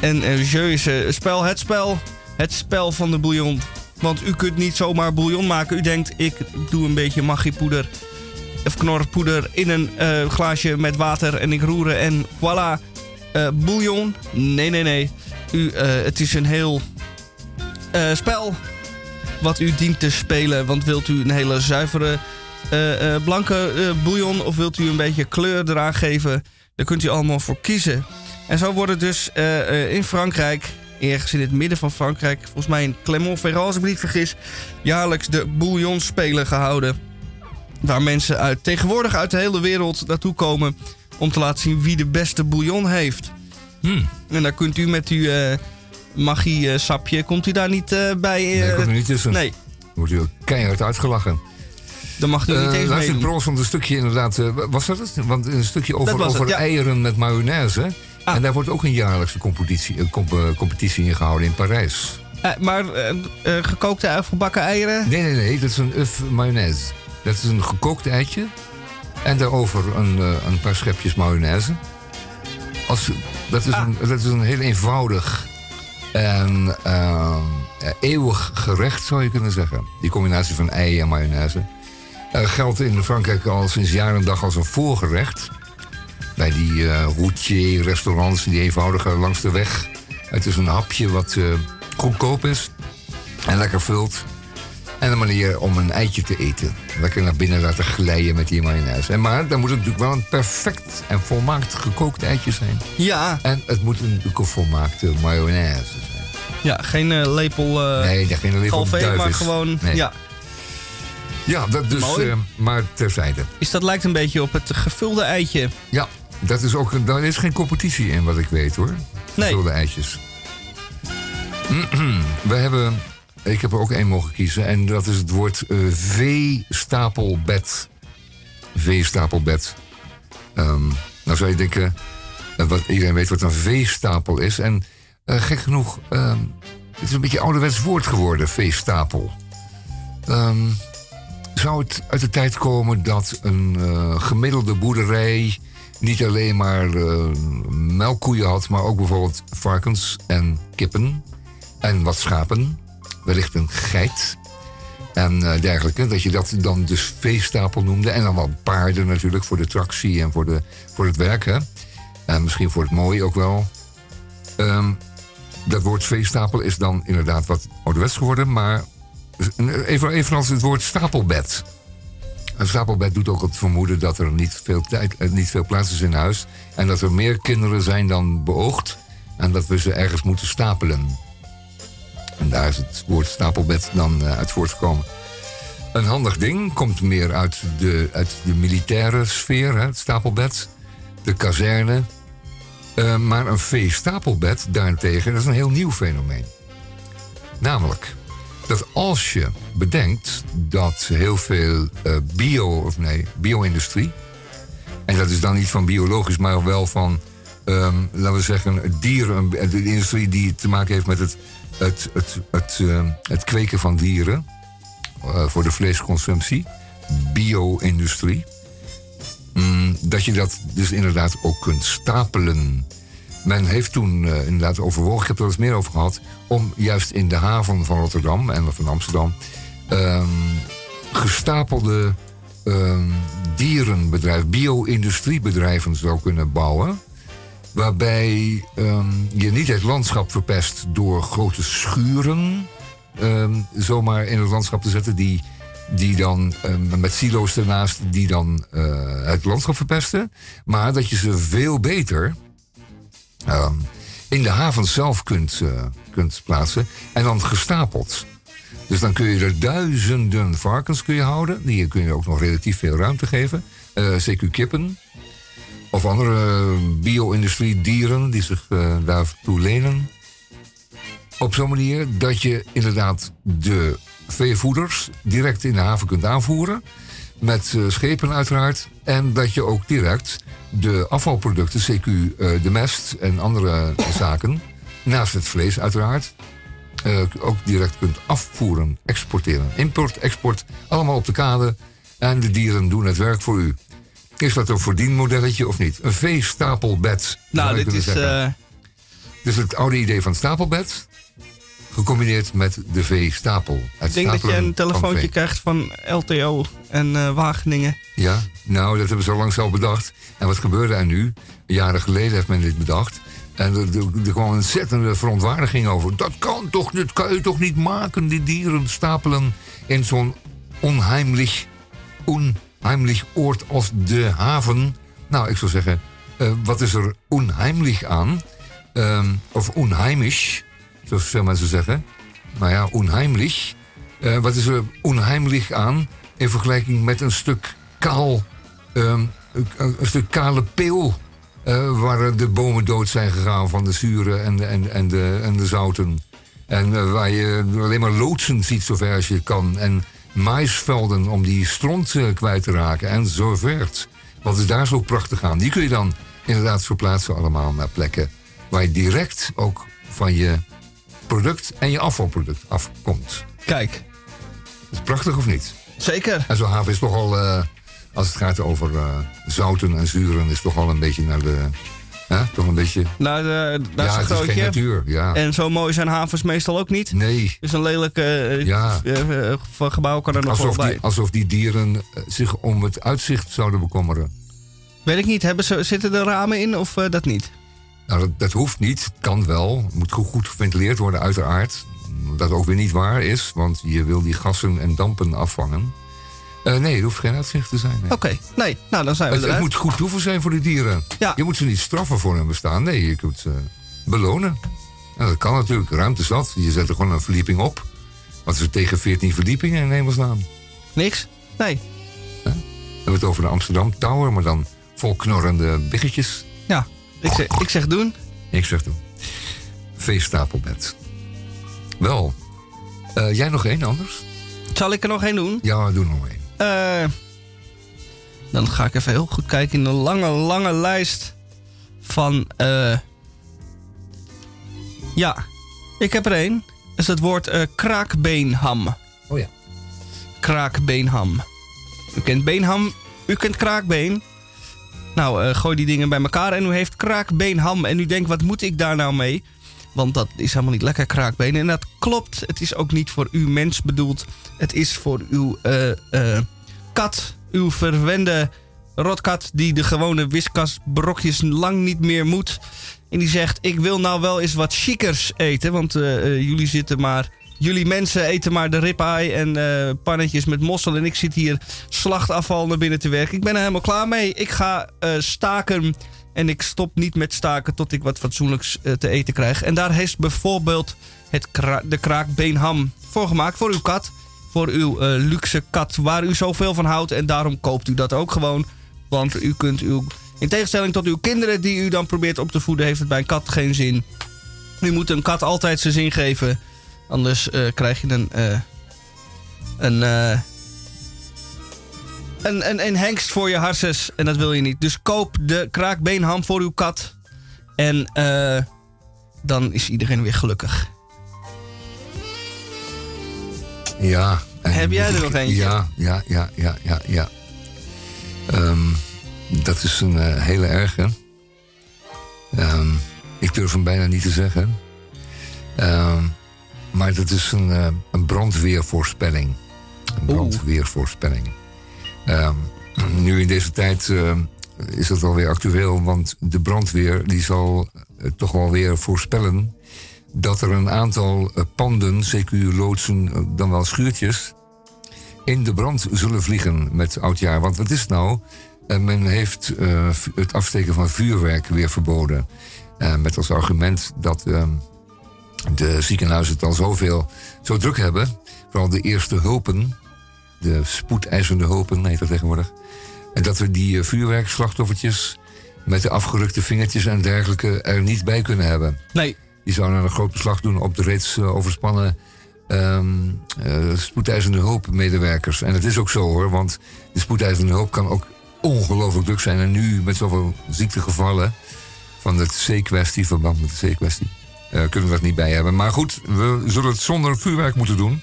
Speaker 1: En jeu is spel, het spel. Het spel van de bouillon. Want u kunt niet zomaar bouillon maken. U denkt, ik doe een beetje maggiepoeder of knorpoeder in een eh, glaasje met water en ik roeren en voilà, eh, bouillon. Nee, nee, nee. U, eh, het is een heel spel wat u dient te spelen. Want wilt u een hele zuivere blanke bouillon of wilt u een beetje kleur eraan geven, daar kunt u allemaal voor kiezen. En zo worden dus in Frankrijk, ergens in het midden van Frankrijk, volgens mij in Clermont-Ferrand als ik me niet vergis, jaarlijks de bouillonspelen gehouden waar mensen uit, tegenwoordig uit de hele wereld naartoe komen om te laten zien wie de beste bouillon heeft.
Speaker 2: Hmm.
Speaker 1: En daar kunt u met uw eh magie eh, sapje, komt u daar niet eh, bij? eh,
Speaker 2: Nee, komt er niet tussen.
Speaker 1: nee,
Speaker 2: Wordt u ook keihard uitgelachen.
Speaker 1: dan mag u niet
Speaker 2: Uh,
Speaker 1: eens
Speaker 2: luister,
Speaker 1: meedoen.
Speaker 2: Bros, want een stukje inderdaad... was dat het? Want een stukje over,
Speaker 1: het,
Speaker 2: over
Speaker 1: ja.
Speaker 2: eieren met mayonaise.
Speaker 1: Ah.
Speaker 2: En daar wordt ook een jaarlijkse competitie, een comp- eh, competitie in gehouden in Parijs.
Speaker 1: Eh, maar eh, eh, gekookte of gebakken eieren?
Speaker 2: Nee, nee, nee. Dat is een uf mayonaise. Dat is een gekookt eitje. En daarover een, eh, een paar schepjes mayonaise. Als, dat, is
Speaker 1: Ah.
Speaker 2: een, dat is een heel eenvoudig en eh, eh, eeuwig gerecht, zou je kunnen zeggen. Die combinatie van ei en mayonaise. Eh, geldt in Frankrijk al sinds jaar en dag als een voorgerecht. Bij die eh routier-restaurants, die eenvoudige langs de weg. Het is een hapje wat eh, goedkoop is en lekker vult. En een manier om een eitje te eten. Lekker naar binnen laten glijden met die mayonaise. En maar dan moet het natuurlijk wel een perfect en volmaakt gekookt eitje zijn.
Speaker 1: Ja,
Speaker 2: En het moet een, natuurlijk een volmaakte mayonaise zijn.
Speaker 1: ja geen eh, lepel eh
Speaker 2: Nee, geen van
Speaker 1: galvee, maar gewoon...
Speaker 2: Nee.
Speaker 1: Ja.
Speaker 2: Ja, dat dus, maar terzijde.
Speaker 1: Is dat lijkt een beetje op het gevulde eitje.
Speaker 2: Ja, dat is ook, daar is geen competitie in wat ik weet hoor.
Speaker 1: Nee.
Speaker 2: Gevulde eitjes. We hebben, ik heb er ook één mogen kiezen. En dat is het woord eh, V-stapelbed. V-stapelbed. Ehm, nou zou je denken, eh, wat, iedereen weet wat een V-stapel is. En eh, gek genoeg, ehm, het is een beetje een ouderwets woord geworden, V-stapel. Ehm, zou het uit de tijd komen dat een gemiddelde boerderij niet alleen maar eh, melkkoeien had, maar ook bijvoorbeeld varkens en kippen en wat schapen, wellicht een geit en eh, dergelijke. Dat je dat dan dus veestapel noemde en dan wel paarden natuurlijk voor de tractie en voor, de, voor het werk. En misschien voor het mooie ook wel. Ehm, dat woord veestapel is dan inderdaad wat ouderwets geworden, maar even, evenals het woord stapelbed. Een stapelbed doet ook het vermoeden dat er niet veel, tijd, eh, niet veel plaats is in huis. En dat er meer kinderen zijn dan beoogd. En dat we ze ergens moeten stapelen. En daar is het woord stapelbed dan eh, uit voortgekomen. Een handig ding komt meer uit de, uit de militaire sfeer, hè, het stapelbed, de kazerne. Eh, maar een veestapelbed daarentegen, dat is een heel nieuw fenomeen. Namelijk dat als je bedenkt dat heel veel eh, bio, of nee, bio-industrie, en dat is dan niet van biologisch, maar wel van, ehm, laten we zeggen, dieren, de industrie die te maken heeft met het, het, het, het, ehm, het kweken van dieren eh, voor de vleesconsumptie, bio-industrie. Mm, dat je dat dus inderdaad ook kunt stapelen. Men heeft toen eh, inderdaad overwogen, ik heb er eens meer over gehad, om juist in de haven van Rotterdam en van Amsterdam ehm, gestapelde ehm, dierenbedrijven, bio-industriebedrijven zou kunnen bouwen. Waarbij ehm, je niet het landschap verpest door grote schuren zomaar in het landschap te zetten. Die, die dan met silo's ernaast die dan eh, het landschap verpesten. Maar dat je ze veel beter ehm, in de haven zelf kunt, eh, kunt plaatsen. En dan gestapeld. Dus dan kun je er duizenden varkens kun je houden. Die kun je ook nog relatief veel ruimte geven. Eh CQ kippen. Of andere bio-industrie dieren die zich eh, daartoe lenen. Op zo'n manier dat je inderdaad de veevoeders direct in de haven kunt aanvoeren. Met eh, schepen uiteraard. En dat je ook direct de afvalproducten, CQ eh, de mest en andere zaken. Naast het vlees uiteraard. eh, ook direct kunt afvoeren, exporteren. Import, export, allemaal op de kade. En de dieren doen het werk voor u. Is dat een verdienmodelletje of niet? Een veestapelbed.
Speaker 1: Nou, dit is...
Speaker 2: Dus het oude idee van stapelbed. Gecombineerd met de veestapel. Het
Speaker 1: ik denk dat je een telefoontje krijgt van LTO en eh, Wageningen.
Speaker 2: Ja, nou, dat hebben ze al lang zelf bedacht. En wat gebeurde er nu? Jaren geleden heeft men dit bedacht. En er, er, er kwam een ontzettende verontwaardiging over. Dat kan toch, dat kan je toch niet maken, die dieren stapelen in zo'n onheimlich, onheimlich oord als de haven. Nou, ik zou zeggen, eh, wat is er onheimlich aan? Ehm, of onheimisch, zoals veel mensen zeggen. Nou ja, onheimlich. Eh, wat is er onheimlich aan in vergelijking met een stuk kaal, ehm, een, stuk kale peel. eh, waar de bomen dood zijn gegaan van de zuren en de, en, en de, en de zouten. En eh, waar je alleen maar loodsen ziet zover als je kan. En maisvelden om die stront kwijt te raken en zo verder. Wat is daar zo prachtig aan? Die kun je dan inderdaad verplaatsen allemaal naar plekken waar je direct ook van je product en je afvalproduct afkomt.
Speaker 1: Kijk,
Speaker 2: Is prachtig of niet?
Speaker 1: zeker.
Speaker 2: En zo'n haven is toch al, eh, als het gaat over eh, zouten en zuren, is toch al een beetje naar de. Hè? Toch een beetje.
Speaker 1: Nou, de, daar
Speaker 2: ja,
Speaker 1: is
Speaker 2: geen
Speaker 1: grootje.
Speaker 2: natuur. Ja.
Speaker 1: En zo mooi zijn havens meestal ook niet.
Speaker 2: nee.
Speaker 1: Dus een lelijk eh,
Speaker 2: Ja.
Speaker 1: gebouw kan er nog
Speaker 2: Alsof
Speaker 1: wel
Speaker 2: die,
Speaker 1: bij.
Speaker 2: alsof die dieren zich om het uitzicht zouden bekommeren.
Speaker 1: Weet ik niet, hebben ze, zitten er ramen in of dat niet?
Speaker 2: Nou, dat, dat hoeft niet. Kan wel. Moet goed, goed geventileerd worden, uiteraard. Dat ook weer niet waar is, want je wil die gassen en dampen afvangen. Eh, nee, er hoeft geen uitzicht te zijn.
Speaker 1: Oké, nee, nou dan zijn we
Speaker 2: Het, het moet goed toeven zijn voor die dieren.
Speaker 1: Ja.
Speaker 2: Je moet ze niet straffen voor hun bestaan. Nee, je kunt ze belonen. Nou, dat kan natuurlijk. Ruimte zat. Je zet er gewoon een verdieping op. Wat is er tegen 14 verdiepingen in hemelsnaam?
Speaker 1: Niks? Nee.
Speaker 2: We hebben het over de Amsterdam Tower, maar dan vol knorrende biggetjes.
Speaker 1: Ja, ik zeg, ik zeg doen.
Speaker 2: Ik zeg doen. Veestapelbed. Wel. eh, jij nog één anders?
Speaker 1: Zal ik er nog één doen?
Speaker 2: Ja, doe nog één.
Speaker 1: Eh, dan ga ik even heel goed kijken in de lange, lange lijst van. eh ja, ik heb er één. Dat is het woord kraakbeenham.
Speaker 2: Oh ja.
Speaker 1: Kraakbeenham. U kent beenham, u kent kraakbeen. Nou, eh, gooi die dingen bij elkaar en u heeft kraakbeenham. En u denkt, wat moet ik daar nou mee? Want dat is helemaal niet lekker kraakbeen. En dat klopt. Het is ook niet voor uw mens bedoeld. Het is voor uw eh, eh, kat. Uw verwende rotkat die de gewone wiskasbrokjes lang niet meer moet. En die zegt, ik wil nou wel eens wat chickers eten. Want jullie zitten maar... Jullie mensen eten maar de ribeye en eh, pannetjes met mossel. En ik zit hier slachtafval naar binnen te werken. Ik ben er helemaal klaar mee. Ik ga eh, staken En ik stop niet met staken tot ik wat fatsoenlijks eh, te eten krijg. En daar heeft bijvoorbeeld het de kraakbeenham voor gemaakt. Voor uw kat. Voor uw luxe kat waar u zoveel van houdt. En daarom koopt u dat ook gewoon. Want u kunt uw... In tegenstelling tot uw kinderen die u dan probeert op te voeden... heeft het bij een kat geen zin. U moet een kat altijd zijn zin geven. Anders eh, krijg je een... eh, een, eh, een, een, een hengst voor je harses. En dat wil je niet. Dus koop de kraakbeenham voor uw kat. En eh, dan is iedereen weer gelukkig.
Speaker 2: Ja.
Speaker 1: Heb jij er nog eentje?
Speaker 2: Ja, ja, ja, ja, ja, ja. Ehm, dat is een hele erge. Ehm, ik durf hem bijna niet te zeggen. Ehm, maar dat is een, eh, een brandweervoorspelling. Een brandweervoorspelling. Ehm, nu in deze tijd eh, is dat alweer actueel, want de brandweer die zal eh, toch wel weer voorspellen dat er een aantal panden, CQ-loodsen, dan wel schuurtjes, in de brand zullen vliegen met oudjaar. Want wat is het nou? Men heeft het afsteken van vuurwerk weer verboden. Met als argument dat ehm, de ziekenhuizen het al zoveel, zo druk hebben. Vooral de eerste hulpen, de spoedeisende hulpen heet dat tegenwoordig. En dat we die eh, vuurwerkslachtoffertjes met de afgerukte vingertjes en dergelijke er niet bij kunnen hebben.
Speaker 1: Nee,
Speaker 2: Die zouden een groot beslag doen op de reeds eh, overspannen ehm eh, spoedeisende hulpmedewerkers. En het is ook zo hoor, want de spoedeisende hulp kan ook ongelooflijk druk zijn. En nu met zoveel ziektegevallen van de C-kwestie, verband met de C-kwestie, kunnen we dat niet bij hebben. Maar goed, we zullen het zonder vuurwerk moeten doen.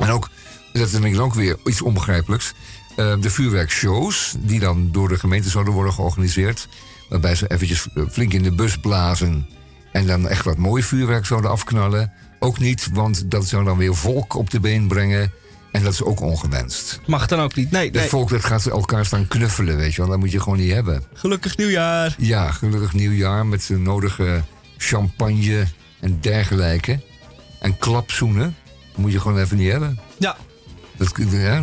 Speaker 2: En ook, dat is denk ik ook weer iets onbegrijpelijks. eh, de vuurwerkshows, die dan door de gemeente zouden worden georganiseerd. Waarbij ze eventjes eh, flink in de bus blazen. En dan echt wat mooi vuurwerk zouden afknallen. Ook niet, want dat zou dan weer volk op de been brengen. En dat is ook ongewenst.
Speaker 1: mag dan ook niet. Nee, nee.
Speaker 2: volk dat gaat elkaar staan knuffelen, weet je wel. Dat moet je gewoon niet hebben.
Speaker 1: Gelukkig nieuwjaar.
Speaker 2: Ja, gelukkig nieuwjaar met de nodige champagne en dergelijke. En klapzoenen. Moet je gewoon even niet hebben.
Speaker 1: Ja,
Speaker 2: Dat, ja,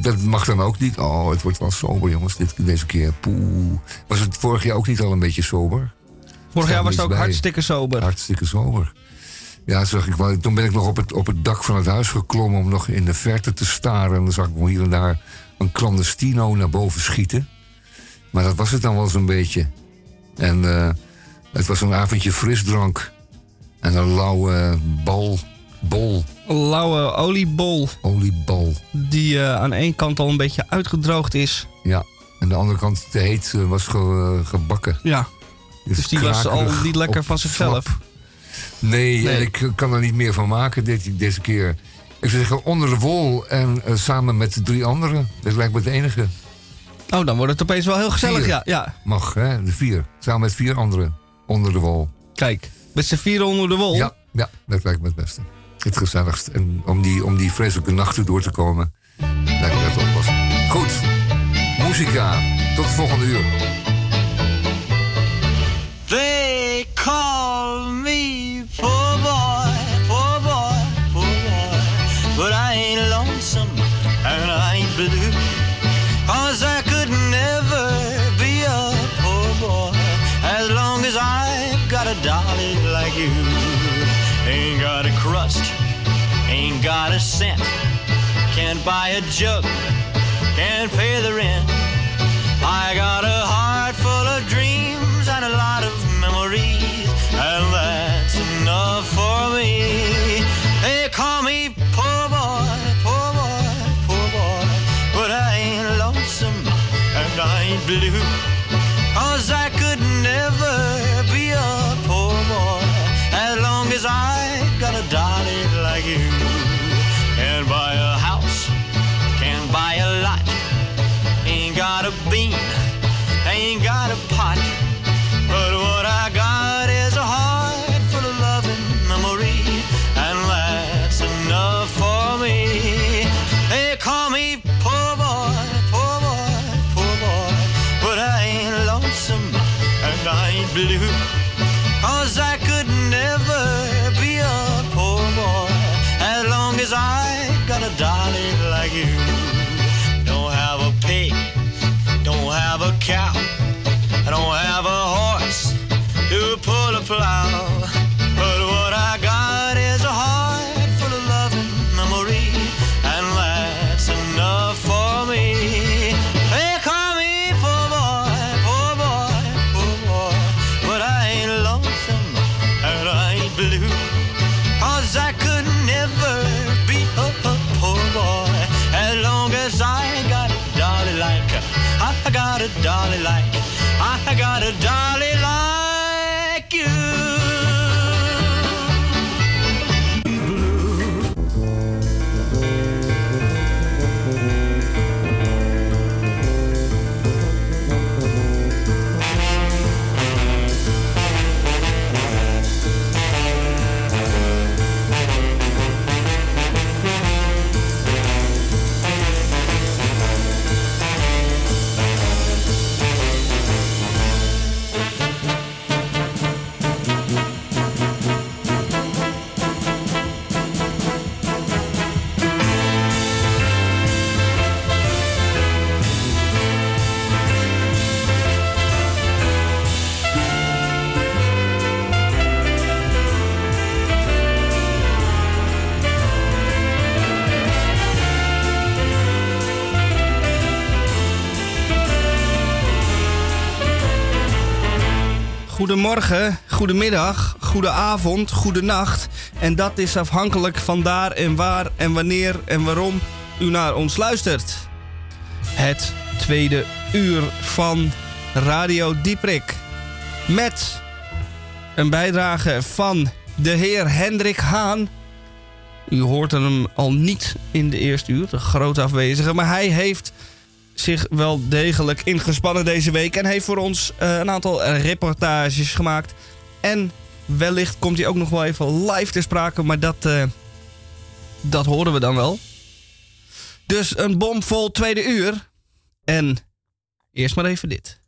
Speaker 2: dat, mag dan ook niet. Oh, het wordt wel sober, jongens, dit, deze keer. Poeh. Was het vorig jaar ook niet al een beetje sober?
Speaker 1: vorig jaar was het ook
Speaker 2: bij.
Speaker 1: hartstikke sober.
Speaker 2: Hartstikke sober. Ja, zag ik wel. Toen ben ik nog op het, op het dak van het huis geklommen om nog in de verte te staren. En dan zag ik hier en daar een clandestino naar boven schieten. Maar dat was het dan wel zo'n beetje. En eh, het was een avondje frisdrank. En een lauwe bal, bol,
Speaker 1: Lauwe oliebol
Speaker 2: oliebal.
Speaker 1: die eh, aan één kant al een beetje uitgedroogd is.
Speaker 2: Ja. En de andere kant te heet eh, was ge- eh, gebakken.
Speaker 1: Ja, dus die was al niet lekker van zichzelf.
Speaker 2: Nee,
Speaker 1: Nee.
Speaker 2: en ik kan er niet meer van maken dit, deze keer. Ik zou zeggen, onder de wol en samen met de drie anderen. Dat lijkt me het enige.
Speaker 1: Oh, dan wordt het opeens wel heel gezellig.
Speaker 2: Vier.
Speaker 1: Ja, ja.
Speaker 2: Mag, hè? De vier. Samen met vier anderen. Onder de wol.
Speaker 1: Kijk, met z'n vieren onder de wol.
Speaker 2: Ja, ja, dat lijkt me het beste. Het gezelligst. En om die, om die vreselijke nachten door te komen, lijkt me dat oplossen. Goed. Muzika. Tot volgende uur.
Speaker 7: Buy a jug, can't pay the rent. I got a got a dolly like, I got a dolly like you.
Speaker 8: Goedemorgen, goedemiddag, goedenavond, goedenacht. En dat is afhankelijk van daar en waar en wanneer en waarom u naar ons luistert. Het tweede uur van Radio Dieprik. Met een bijdrage van de heer Hendrik Haan. U hoort hem al niet in de eerste uur, de grote afwezige. Maar hij heeft zich wel degelijk ingespannen deze week. En heeft voor ons eh, een aantal eh, reportages gemaakt. En wellicht komt hij ook nog wel even live ter sprake. Maar dat, eh, dat horen we dan wel. Dus een bomvol tweede uur. En eerst maar even dit.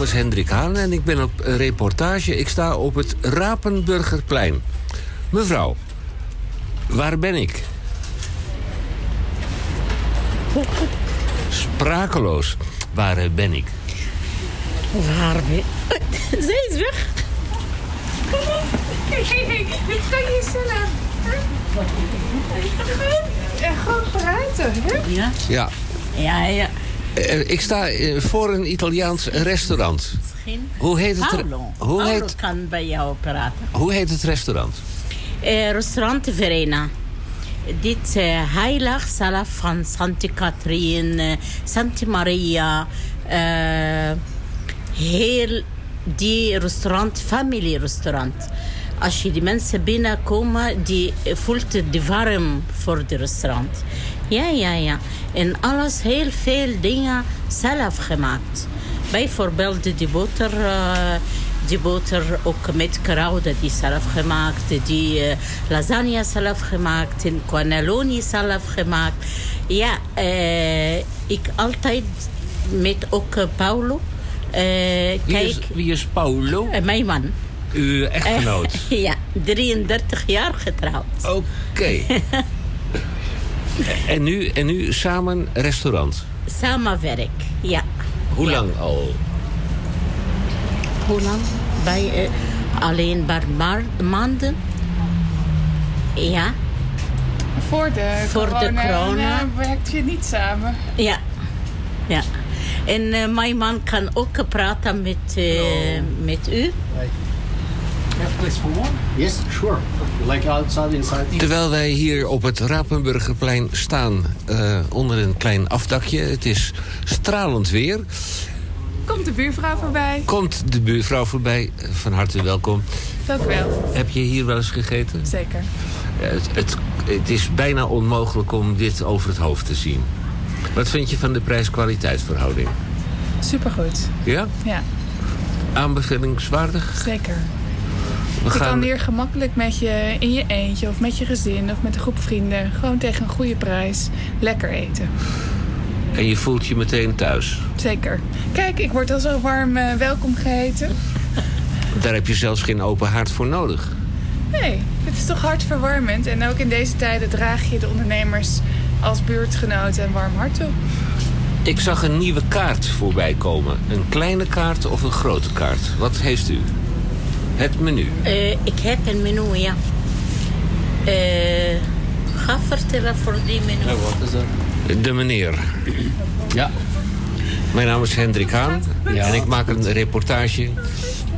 Speaker 9: Naam is Hendrik Haan en ik ben op een reportage. Ik sta op het Rapenburgerplein. Mevrouw, waar ben ik? Sprakeloos. Waar eh, ben ik?
Speaker 10: Waar ben Zij is weg. Kom op. Hey, hey, hey. Dit kan je zelf. En gewoon praten, hè? Ja.
Speaker 9: Ja.
Speaker 10: Ja, ja.
Speaker 9: Eh, ik sta eh, voor een Italiaans restaurant. Hoe heet het? Hoe heet,
Speaker 10: kan bij jou praten.
Speaker 9: hoe heet het restaurant?
Speaker 10: Eh, restaurant Verena. Dit eh heilig zelf van Santa Catherine, Santa Maria. eh, heel die restaurant, familierestaurant. Als je die mensen binnenkomen, die voelt de warm voor de restaurant. Ja, ja, ja. En alles, heel veel dingen zelf gemaakt. Bijvoorbeeld die boter, eh, die boter ook met kruiden die zelf gemaakt. Die eh, lasagne zelf gemaakt. En cannelloni zelf gemaakt. Ja, eh, ik altijd met ook Paulo.
Speaker 9: Wie is,
Speaker 10: kijk,
Speaker 9: wie is Paolo?
Speaker 10: eh, mijn man.
Speaker 9: Uw echtgenoot.
Speaker 10: Ja, 33 jaar getrouwd.
Speaker 9: Oké. en, nu, en nu samen restaurant.
Speaker 10: Samenwerk, ja.
Speaker 9: Hoe lang al?
Speaker 10: Hoe lang? Bij, eh, alleen maar maanden. Ja,
Speaker 11: Voor de
Speaker 10: Voor de
Speaker 11: corona, eh, werkt je niet samen.
Speaker 10: ja, ja. En eh, mijn man kan ook praten met, eh, met u.
Speaker 12: Yes, sure. Like outside, inside.
Speaker 9: Terwijl wij hier op het Rapenburgerplein staan, eh, onder een klein afdakje. Het is stralend weer.
Speaker 11: Komt de buurvrouw voorbij.
Speaker 9: Komt de buurvrouw voorbij. Van harte welkom.
Speaker 11: Dank u wel.
Speaker 9: Heb je hier wel eens gegeten?
Speaker 11: Zeker.
Speaker 9: Eh, Het, het, het is bijna onmogelijk om dit over het hoofd te zien. Wat vind je van de prijs-kwaliteitsverhouding?
Speaker 11: Supergoed.
Speaker 9: Ja?
Speaker 11: Ja,
Speaker 9: Aanbevelingswaardig?
Speaker 11: zeker.
Speaker 9: We
Speaker 11: Je kan hier gemakkelijk met je in je eentje of met je gezin of met een groep vrienden gewoon tegen een goede prijs lekker eten.
Speaker 9: En je voelt je meteen thuis.
Speaker 11: Zeker. Kijk, ik word al zo warm eh, welkom geheten.
Speaker 9: Daar heb je zelfs geen open haard voor nodig.
Speaker 11: Nee, het is toch hartverwarmend. En ook in deze tijden draag je de ondernemers als buurtgenoten een warm hart toe.
Speaker 9: Ik zag een nieuwe kaart voorbij komen. Een kleine kaart of een grote kaart? Wat heeft u? Het menu.
Speaker 10: Eh, ik heb een menu, ja. Eh, ga vertellen voor die menu.
Speaker 9: wat is dat? De meneer.
Speaker 13: Ja.
Speaker 9: Mijn naam is Hendrik Haan.
Speaker 13: Ja.
Speaker 9: En ik maak een reportage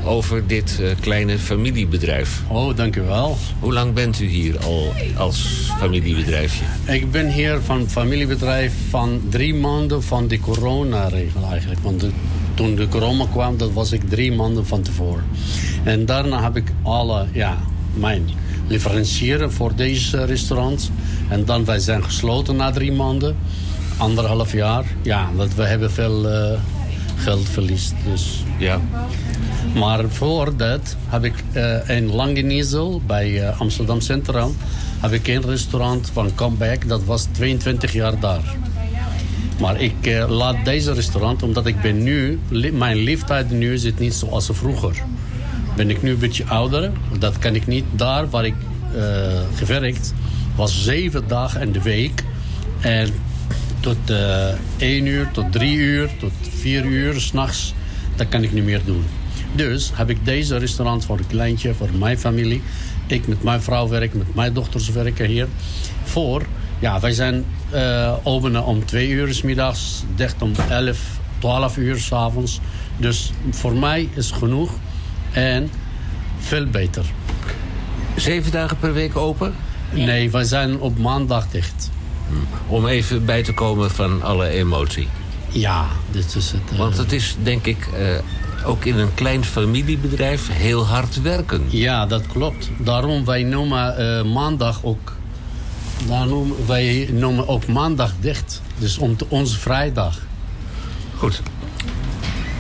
Speaker 9: over dit eh, kleine familiebedrijf.
Speaker 13: Oh, dank u wel.
Speaker 9: Hoe lang bent u hier al als familiebedrijfje?
Speaker 13: Ik ben hier van familiebedrijf van drie maanden van de coronaregel eigenlijk. Want de- toen de corona kwam, dat was ik drie maanden van tevoren. En daarna heb ik alle, ja, mijn leverancieren voor deze restaurant. En dan wij zijn gesloten na drie maanden. Anderhalf jaar. Ja, want we hebben veel eh, geld verlies. Dus
Speaker 9: ja.
Speaker 13: Maar voor dat heb ik eh in Langeniezel bij eh, Amsterdam Centraal... heb ik een restaurant van Comeback. Dat was 22 jaar daar. Maar ik laat deze restaurant, omdat ik ben nu... Mijn leeftijd nu zit niet zoals vroeger. Ben ik nu een beetje ouder. Dat kan ik niet. Daar waar ik eh, gewerkt was zeven dagen in de week. En tot eh 1 uur, tot 3 uur, tot 4 uur s'nachts. Dat kan ik niet meer doen. Dus heb ik deze restaurant voor een kleintje, voor mijn familie. Ik met mijn vrouw werk, met mijn dochters werken hier. Voor, ja, wij zijn eh openen om 2 uur 's middags, dicht om 11, 12 uur s'avonds. Dus voor mij is genoeg en veel beter.
Speaker 9: Zeven dagen per week open?
Speaker 13: Nee, wij zijn op maandag dicht.
Speaker 9: Om even bij te komen van alle emotie.
Speaker 13: Ja, dit is het.
Speaker 9: Want het is denk ik eh, ook in een klein familiebedrijf heel hard werken.
Speaker 13: Ja, dat klopt. Daarom wij noemen eh, maandag ook. Daarom wij noemen ook maandag dicht. Dus om te, onze vrijdag.
Speaker 9: Goed.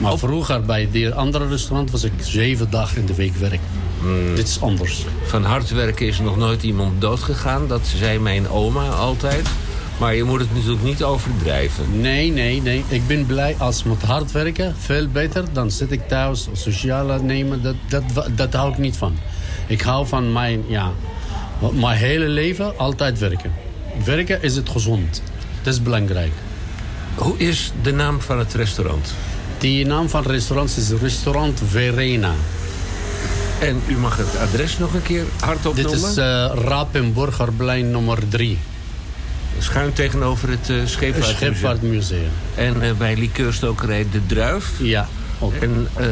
Speaker 13: Maar vroeger bij die andere restaurant was ik zeven dagen in de week werk. Dit is anders.
Speaker 9: Van hard werken is nog nooit iemand doodgegaan. Dat zei mijn oma altijd. Maar je moet het natuurlijk niet overdrijven.
Speaker 13: Nee, nee, nee. Ik ben blij als ik moet hard werken. Veel beter. Dan zit ik thuis sociale nemen. Dat, dat, dat hou ik niet van. Ik hou van mijn, ja, mijn hele leven altijd werken. Werken is het gezond. Dat is belangrijk.
Speaker 9: Hoe is de naam van het restaurant?
Speaker 13: Die naam van het restaurant is Restaurant Verena.
Speaker 9: En u mag het adres nog een keer hardop
Speaker 13: Dit
Speaker 9: noemen?
Speaker 13: is uh, Rapenburgerplein nummer 3.
Speaker 9: Schuin tegenover het uh, Scheepvaartmuseum.
Speaker 13: Scheepvaartmuseum.
Speaker 9: En uh, bij Likeurstokerij De Druif.
Speaker 13: Ja, ook.
Speaker 9: En uh,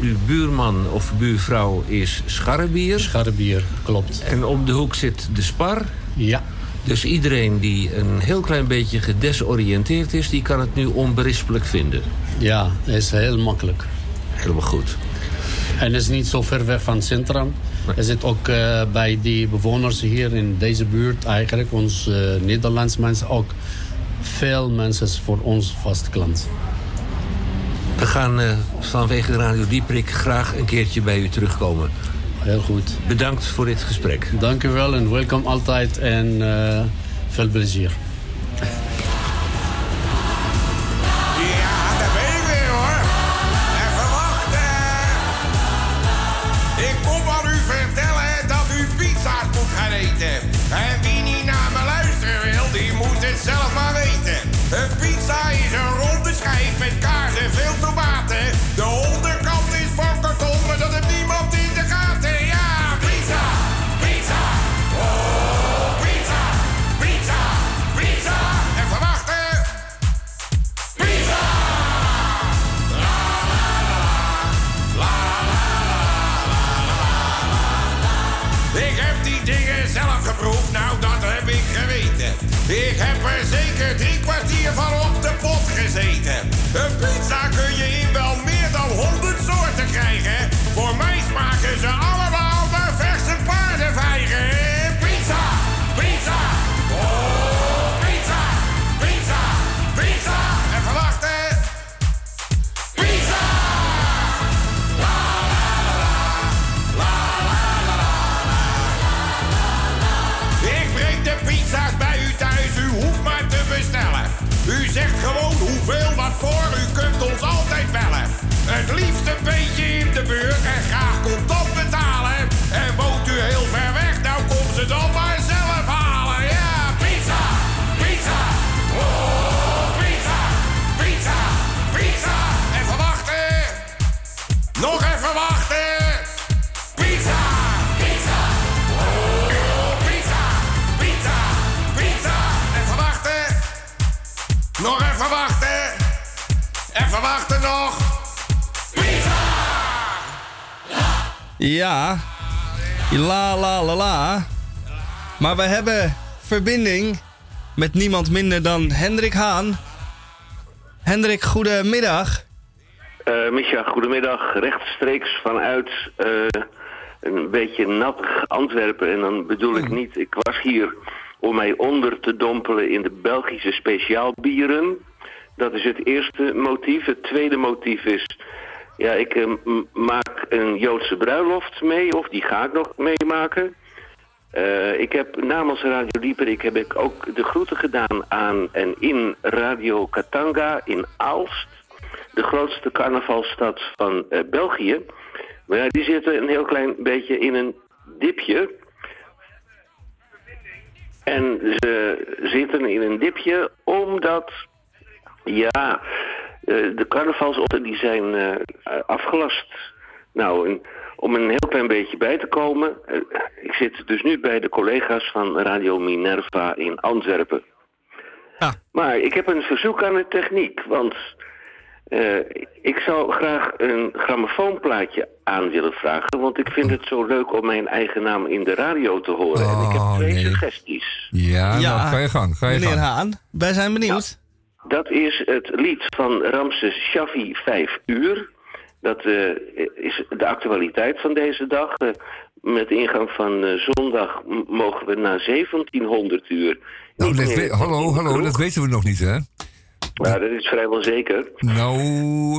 Speaker 9: uw buurman of buurvrouw is Scharrebier.
Speaker 13: Scharrebier, klopt.
Speaker 9: En om de hoek zit de Spar.
Speaker 13: Ja.
Speaker 9: Dus iedereen die een heel klein beetje gedesoriënteerd is... die kan het nu onberispelijk vinden.
Speaker 13: Ja, is heel makkelijk.
Speaker 9: Helemaal goed.
Speaker 13: En het is niet zo ver weg van het centrum. Er zit ook uh, bij die bewoners hier in deze buurt eigenlijk, ons uh, Nederlandse mensen ook veel mensen voor ons vast klant.
Speaker 9: We gaan uh, vanwege de Radio Dieprik graag een keertje bij u terugkomen.
Speaker 13: Heel goed.
Speaker 9: Bedankt voor dit gesprek.
Speaker 13: Dank u wel en welkom altijd en veel plezier.
Speaker 14: Ja, daar ben ik weer hoor. Even wachten. Ik kom aan u vertellen dat u pizza's moet gaan eten. En wie niet naar me luisteren wil, die moet het zelf maar weten. Een Een pizza kun je nou kom ze dan maar zelf halen. Ja, pizza, pizza, oh pizza, pizza, pizza. Even wachten. Nog even wachten. Pizza, pizza, oh pizza, pizza, pizza. Even wachten. Nog even wachten. Even wachten nog. Pizza!
Speaker 1: Ja. La la la la. Maar we hebben verbinding met niemand minder dan Hendrik Haan. Hendrik, goedemiddag.
Speaker 15: Uh, Misha, goedemiddag. Rechtstreeks vanuit uh, een beetje nattig Antwerpen. En dan bedoel ik niet, ik was hier om mij onder te dompelen in de Belgische speciaalbieren. Dat is het eerste motief. Het tweede motief is, ja, ik uh, maak een Joodse bruiloft mee, of die ga ik nog meemaken. Uh, ik heb namens Radio Dieperik heb ik ook de groeten gedaan aan en in Radio Katanga in Aalst. De grootste carnavalstad van uh, België. Maar ja, die zitten een heel klein beetje in een dipje. En ze zitten in een dipje omdat, ja, uh, de carnavalsochtend die zijn afgelast. Nou, en om een heel klein beetje bij te komen, uh, ik zit dus nu bij de collega's van Radio Minerva in Antwerpen.
Speaker 1: Ah.
Speaker 15: Maar ik heb een verzoek aan de techniek, want uh, ik zou graag een grammofoonplaatje aan willen vragen, want ik vind het zo leuk om mijn eigen naam in de radio te horen.
Speaker 2: Oh,
Speaker 15: en ik heb twee
Speaker 2: nee.
Speaker 15: suggesties.
Speaker 2: Ja,
Speaker 1: Ja,
Speaker 2: nou, ga je gang. Ga je
Speaker 1: Meneer
Speaker 2: gang.
Speaker 1: Haan, wij zijn benieuwd.
Speaker 15: Dat is het lied van Ramses Shaffi 5 uur. Dat uh, is de actualiteit van deze dag. Uh, met ingang van uh, zondag mogen we na 1700 uur.
Speaker 2: Nou, dat we hallo, hallo, dat weten we nog niet, hè?
Speaker 15: Ja, dat is vrijwel zeker.
Speaker 2: Nou,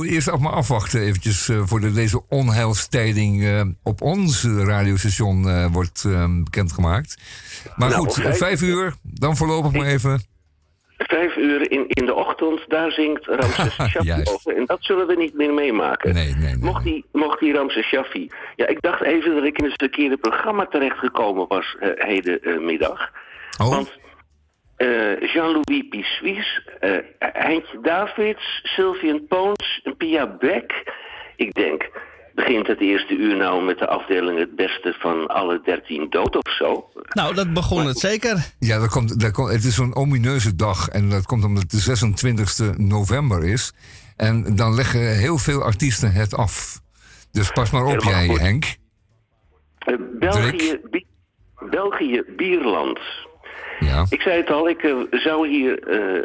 Speaker 2: eerst af maar afwachten eventjes uh, voor de, deze onheilstijding uh, op ons radiostation uh, wordt bekendgemaakt. Maar
Speaker 15: Nou,
Speaker 2: goed, vijf uur, dan voorlopig maar even.
Speaker 15: Vijf uur in, in de ochtend, daar zingt Ramses Shaffi over. En dat zullen we niet meer meemaken.
Speaker 2: Nee, nee, nee.
Speaker 15: Mocht die, mocht die Ramses Shaffi... Ja, ik dacht even dat ik in het verkeerde programma terechtgekomen was uh, heden uh, middag.
Speaker 2: Oh.
Speaker 15: Want uh, Jean-Louis Pissuis, uh, Heintje Davids, Sylvian Poons Pia Beck. Ik denk, begint het eerste uur nou met de afdeling het beste van alle dertien dood of zo?
Speaker 1: Nou, dat begon het zeker.
Speaker 2: Ja, dat komt, dat komt, het is zo'n omineuze dag. En dat komt omdat het de 26 november is. En dan leggen heel veel artiesten het af. Dus pas maar op jij, Henk.
Speaker 15: Uh, België, Bi België, Bierland.
Speaker 2: Ja.
Speaker 15: Ik zei het al, ik uh, zou hier uh,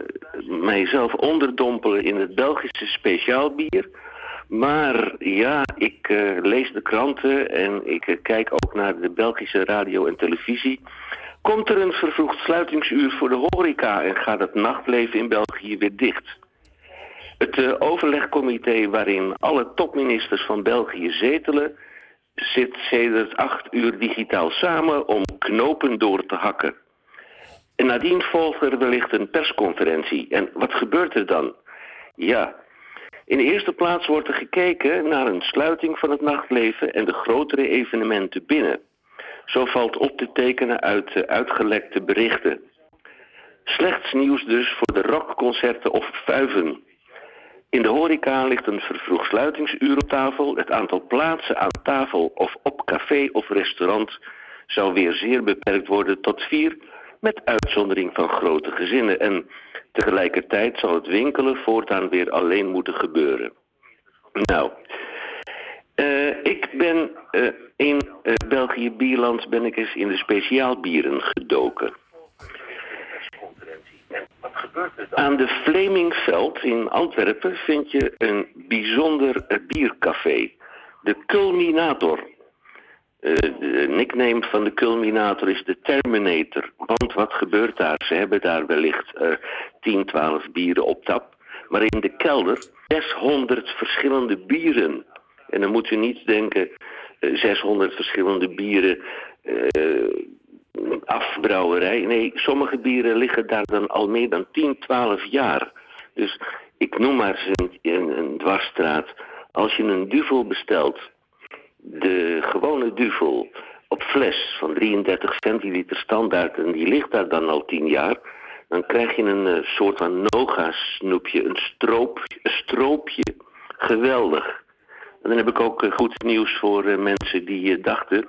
Speaker 15: mijzelf onderdompelen in het Belgische speciaalbier. Maar ja, ik uh, lees de kranten en ik kijk ook naar de Belgische radio en televisie. Komt er een vervroegd sluitingsuur voor de horeca en gaat het nachtleven in België weer dicht? Het overlegcomité waarin alle topministers van België zetelen... zit sedert acht uur digitaal samen om knopen door te hakken. En nadien volgt er wellicht een persconferentie. En wat gebeurt er dan? Ja, in de eerste plaats wordt er gekeken naar een sluiting van het nachtleven en de grotere evenementen binnen. Zo valt op te tekenen uit uitgelekte berichten. Slechts nieuws dus voor de rockconcerten of vuiven. In de horeca ligt een vervroegd sluitingsuur op tafel. Het aantal plaatsen aan tafel of op café of restaurant zou weer zeer beperkt worden tot vier met uitzondering van grote gezinnen. En tegelijkertijd zal het winkelen voortaan weer alleen moeten gebeuren. Nou, uh, ik ben uh, in uh, België Bierland ben ik eens in de speciaalbieren gedoken. Aan de Vlemingveld in Antwerpen vind je een bijzonder biercafé. De Culminator. Uh, de nickname van de culminator is de Terminator. Want wat gebeurt daar? Ze hebben daar wellicht uh, 10, 12 bieren op tap. Maar in de kelder 600 verschillende bieren. En dan moet u niet denken, uh, 600 verschillende bieren eh, afbrouwerij. Nee, sommige bieren liggen daar dan al meer dan 10, 12 jaar. Dus ik noem maar eens een, een, een dwarsstraat. Als je een duvel bestelt de gewone duvel op fles van 33 centiliter standaard en die ligt daar dan al 10 jaar, dan krijg je een uh, soort van noga-snoepje, een, stroop, een stroopje. Geweldig. En dan heb ik ook uh, goed nieuws voor uh, mensen die dachten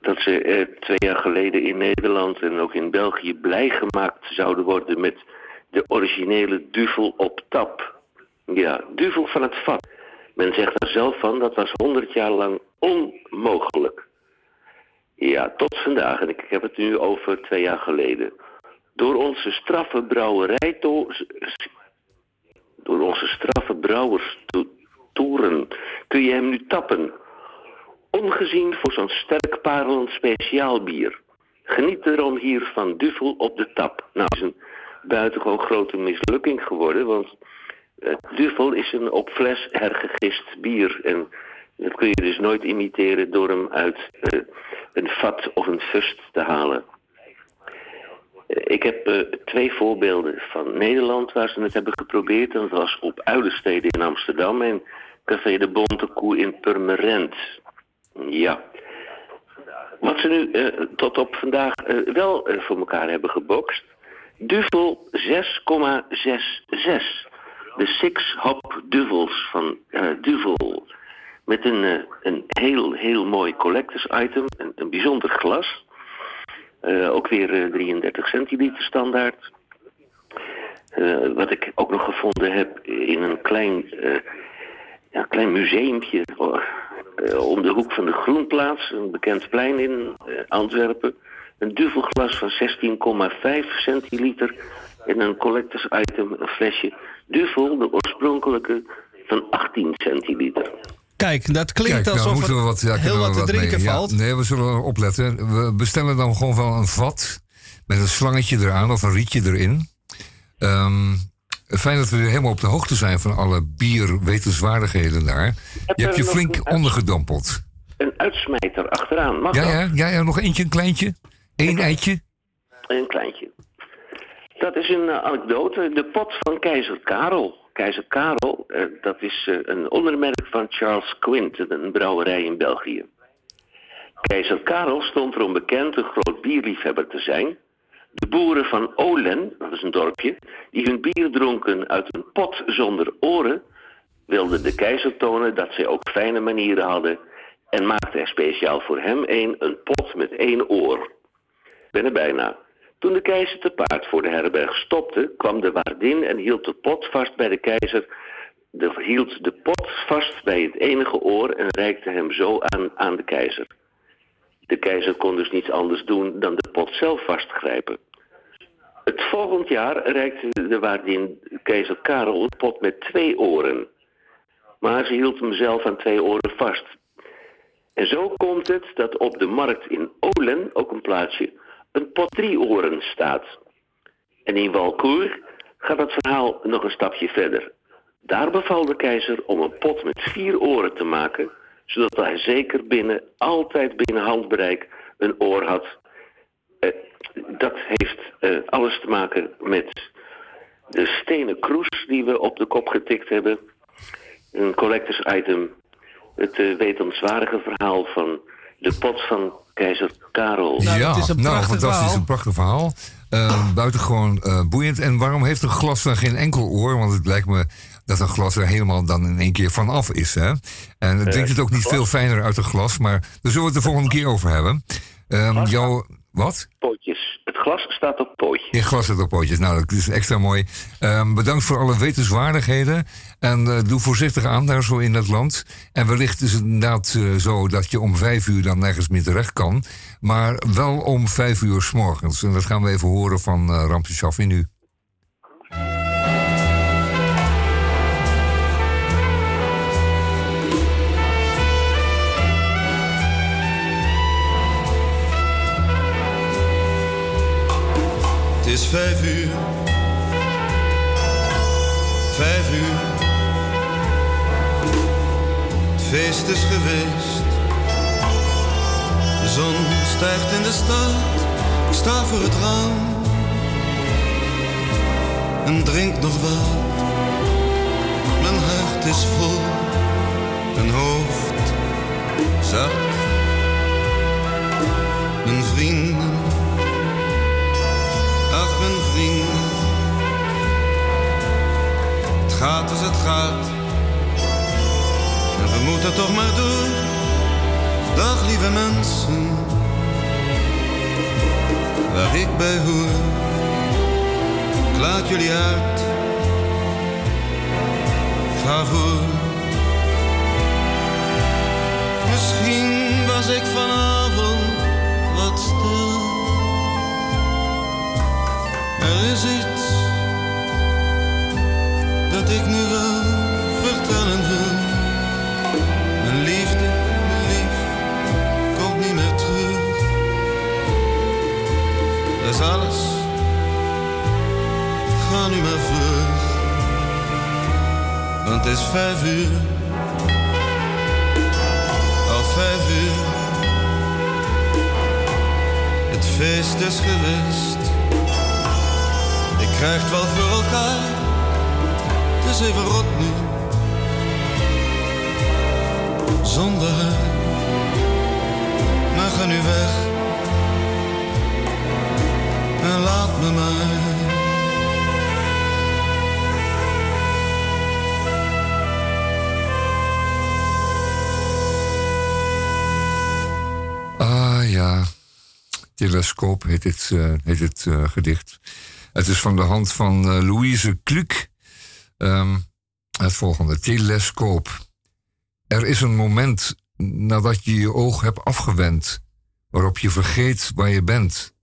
Speaker 15: dat ze twee jaar geleden in Nederland en ook in België blij gemaakt zouden worden met de originele duvel op tap. Ja, duvel van het vat. Men zegt er zelf van, dat was 100 jaar lang onmogelijk. Ja, tot vandaag, en ik heb het nu over twee jaar geleden. Door onze straffe brouwerij, door onze straffe brouwerstoeren, kun je hem nu tappen. Ongezien voor zo'n sterk parelend speciaalbier. Geniet erom hier van Duvel op de tap. Nou, is een buitengewoon grote mislukking geworden, want Duvel is een op fles hergegist bier. En dat kun je dus nooit imiteren door hem uit uh, een vat of een fust te halen. Uh, ik heb twee voorbeelden van Nederland waar ze het hebben geprobeerd. En dat was op Uilenstede in Amsterdam en Café de Bonte Koe in Purmerend. Ja. Wat ze nu tot op vandaag wel voor elkaar hebben gebokst. Duvel 6,66 de Six Hop Duvels van uh, Duvel. Met een, uh, een heel, heel mooi collectors item. Een, een bijzonder glas. Uh, ook weer 33 centiliter standaard. wat ik ook nog gevonden heb in een klein, ja, klein museumpje om de hoek van de Groenplaats. Een bekend plein in Antwerpen. Een duvelglas van 16,5 centiliter en een collectors item, een flesje Duvel, de oorspronkelijke, van 18 centiliter.
Speaker 1: Kijk, dat klinkt
Speaker 2: Kijk,
Speaker 1: alsof
Speaker 2: moeten we wat, ja,
Speaker 1: er heel wat te drinken
Speaker 2: mee.
Speaker 1: valt.
Speaker 2: Ja, nee, we zullen opletten. We bestellen dan gewoon wel een vat met een slangetje eraan of een rietje erin. Um, fijn dat we weer helemaal op de hoogte zijn van alle bierwetenswaardigheden daar.
Speaker 15: Heb
Speaker 2: je hebt je flink
Speaker 15: een
Speaker 2: ondergedompeld.
Speaker 15: Een uitsmijter achteraan, mag
Speaker 2: Ja,
Speaker 15: dat?
Speaker 2: ja, ja, ja, nog eentje, een kleintje. Eén eitje.
Speaker 15: Een kleintje. Dat is een eh, anekdote. De pot van keizer Karel. Keizer Karel, eh, dat is eh, een ondermerk van Charles Quint, een brouwerij in België. Keizer Karel stond erom bekend een groot bierliefhebber te zijn. De boeren van Olen, dat is een dorpje, die hun bier dronken uit een pot zonder oren, wilden de keizer tonen dat zij ook fijne manieren hadden en maakten er speciaal voor hem een, een pot met één oor. Ben er bijna. Toen de keizer te paard voor de herberg stopte, kwam de waardin en hield de pot vast bij de keizer. De, hield de pot vast bij het enige oor en reikte hem zo aan, aan de keizer. De keizer kon dus niets anders doen dan de pot zelf vastgrijpen. Het volgend jaar reikte de waardin keizer Karel een pot met twee oren. Maar ze hield hem zelf aan twee oren vast. En zo komt het dat op de markt in Olen, ook een plaatsje, een pot drie oren staat. En in Walcourt gaat het verhaal nog een stapje verder. Daar beval de keizer om een pot met vier oren te maken, zodat hij zeker binnen, altijd binnen handbereik, een oor had. Eh, dat heeft eh, alles te maken met de stenen kroes die we op de kop getikt hebben. Een collectors item. Het eh, wetenswaardige verhaal van de pot van keizer Karel.
Speaker 2: ja, nou, fantastisch, een prachtig verhaal. Uh, buitengewoon eh, boeiend. En waarom heeft een glas dan geen enkel oor? Want het lijkt me dat een glas er helemaal dan in één keer vanaf is. Hè? En het drinkt het ook niet veel fijner uit een glas. Maar daar zullen we het de volgende keer over hebben. Ehm, jouw, wat?
Speaker 15: Pootjes. Het glas staat op pootjes.
Speaker 2: In glas staat op pootjes. Nou, dat is extra mooi. Ehm, bedankt voor alle wetenswaardigheden. En eh, doe voorzichtig aan daar zo in het land. En wellicht is het inderdaad eh, zo dat je om vijf uur dan nergens meer terecht kan. Maar wel om vijf uur s morgens. En dat gaan we even horen van uh, Ramse Shaffi nu.
Speaker 16: Vijf uur. Vijf uur. Het feest is geweest. De zon stijgt in de stad. Ik sta voor het raam. En drink nog wat. Mijn hart is vol. Mijn hoofd zat. Mijn vrienden Ach, mijn vrienden. Het gaat als het gaat. En we moeten toch maar door. Dag, lieve mensen. Waar ik bij hoor. Ik laat jullie uit. Ga voor. Misschien was ik vanavond Er is iets dat ik nu wel vertellen wil. Mijn liefde, mijn lief, komt niet meer terug. Dat is alles. Ga nu maar vlug. Want het is vijf uur. Al vijf uur. Het feest is geweest. Krijgt wel voor elkaar. Het is even rot nu. Zonder haar. Maar ga nu weg. En laat me maar.
Speaker 2: Ah ja, telescoop heet het, uh, heet het uh, gedicht. Het is van de hand van uh, Louise Kluk. Um, het volgende, telescoop. Er is een moment nadat je je oog hebt afgewend, waarop je vergeet waar je bent,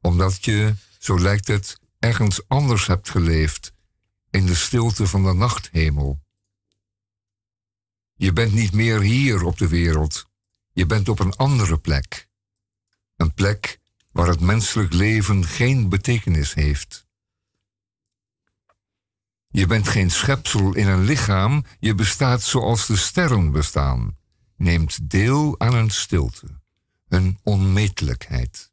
Speaker 2: omdat je, zo lijkt het, ergens anders hebt geleefd, in de stilte van de nachthemel. Je bent niet meer hier op de wereld, je bent op een andere plek. Een plek waar het menselijk leven geen betekenis heeft. Je bent geen schepsel in een lichaam, je bestaat zoals de sterren bestaan, neemt deel aan een stilte, een onmetelijkheid.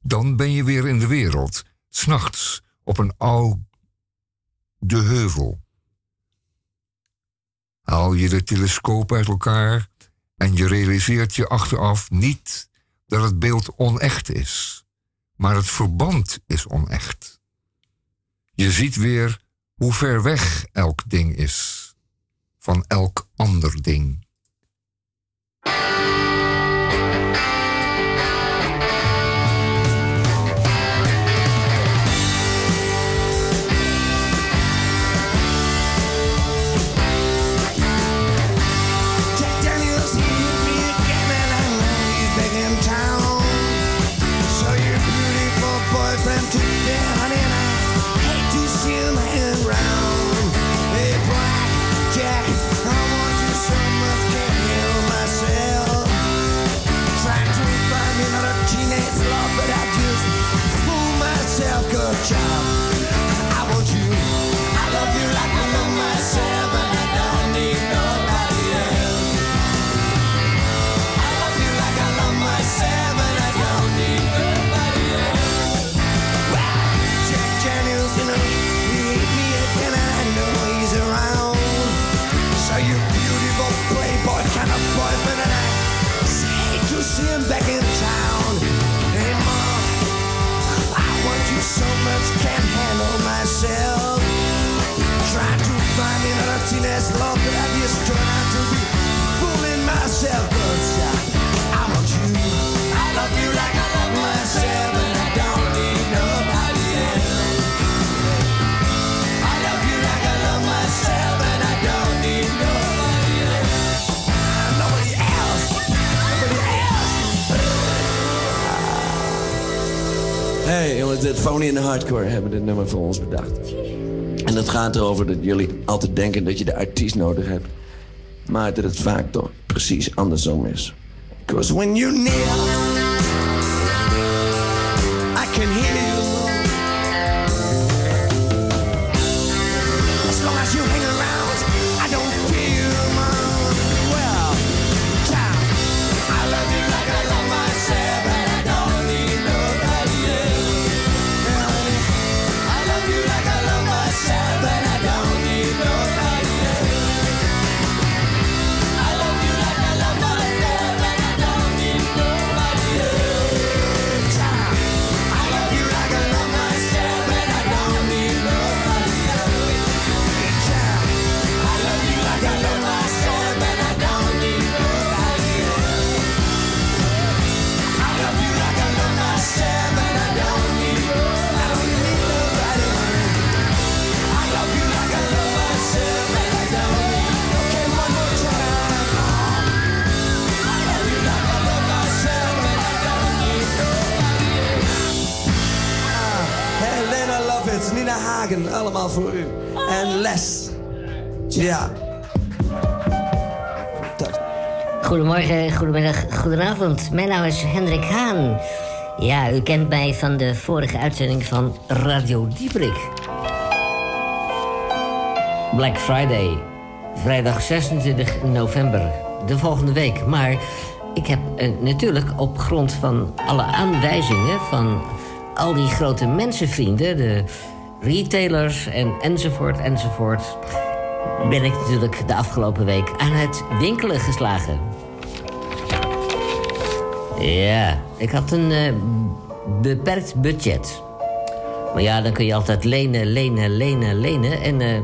Speaker 8: Dan ben je weer in de wereld, s'nachts, op een oude heuvel. Haal je de telescoop uit elkaar en je realiseert je achteraf niet dat het beeld onecht is, maar het verband is onecht. Je ziet weer hoe ver weg elk ding is van elk ander ding.
Speaker 17: Jongens, dit Phony en Hardcore hebben dit nummer voor ons bedacht. En het gaat erover dat jullie altijd denken dat je de artiest nodig hebt. Maar dat het vaak toch precies andersom is.
Speaker 18: When near, I can hear
Speaker 17: voor. En Les. Ja.
Speaker 19: Goedemorgen, goedemiddag, goedenavond. Mijn naam is Hendrik Haan. Ja, u kent mij van de vorige uitzending van Radio Dieprik. Black Friday, vrijdag 26 november, de volgende week. Maar ik heb eh, natuurlijk op grond van alle aanwijzingen van al die grote mensenvrienden, de retailers en enzovoort enzovoort, ben ik natuurlijk de afgelopen week aan het winkelen geslagen. Ja, ik had een eh, beperkt budget. Maar ja, dan kun je altijd lenen, lenen, lenen, lenen. En eh,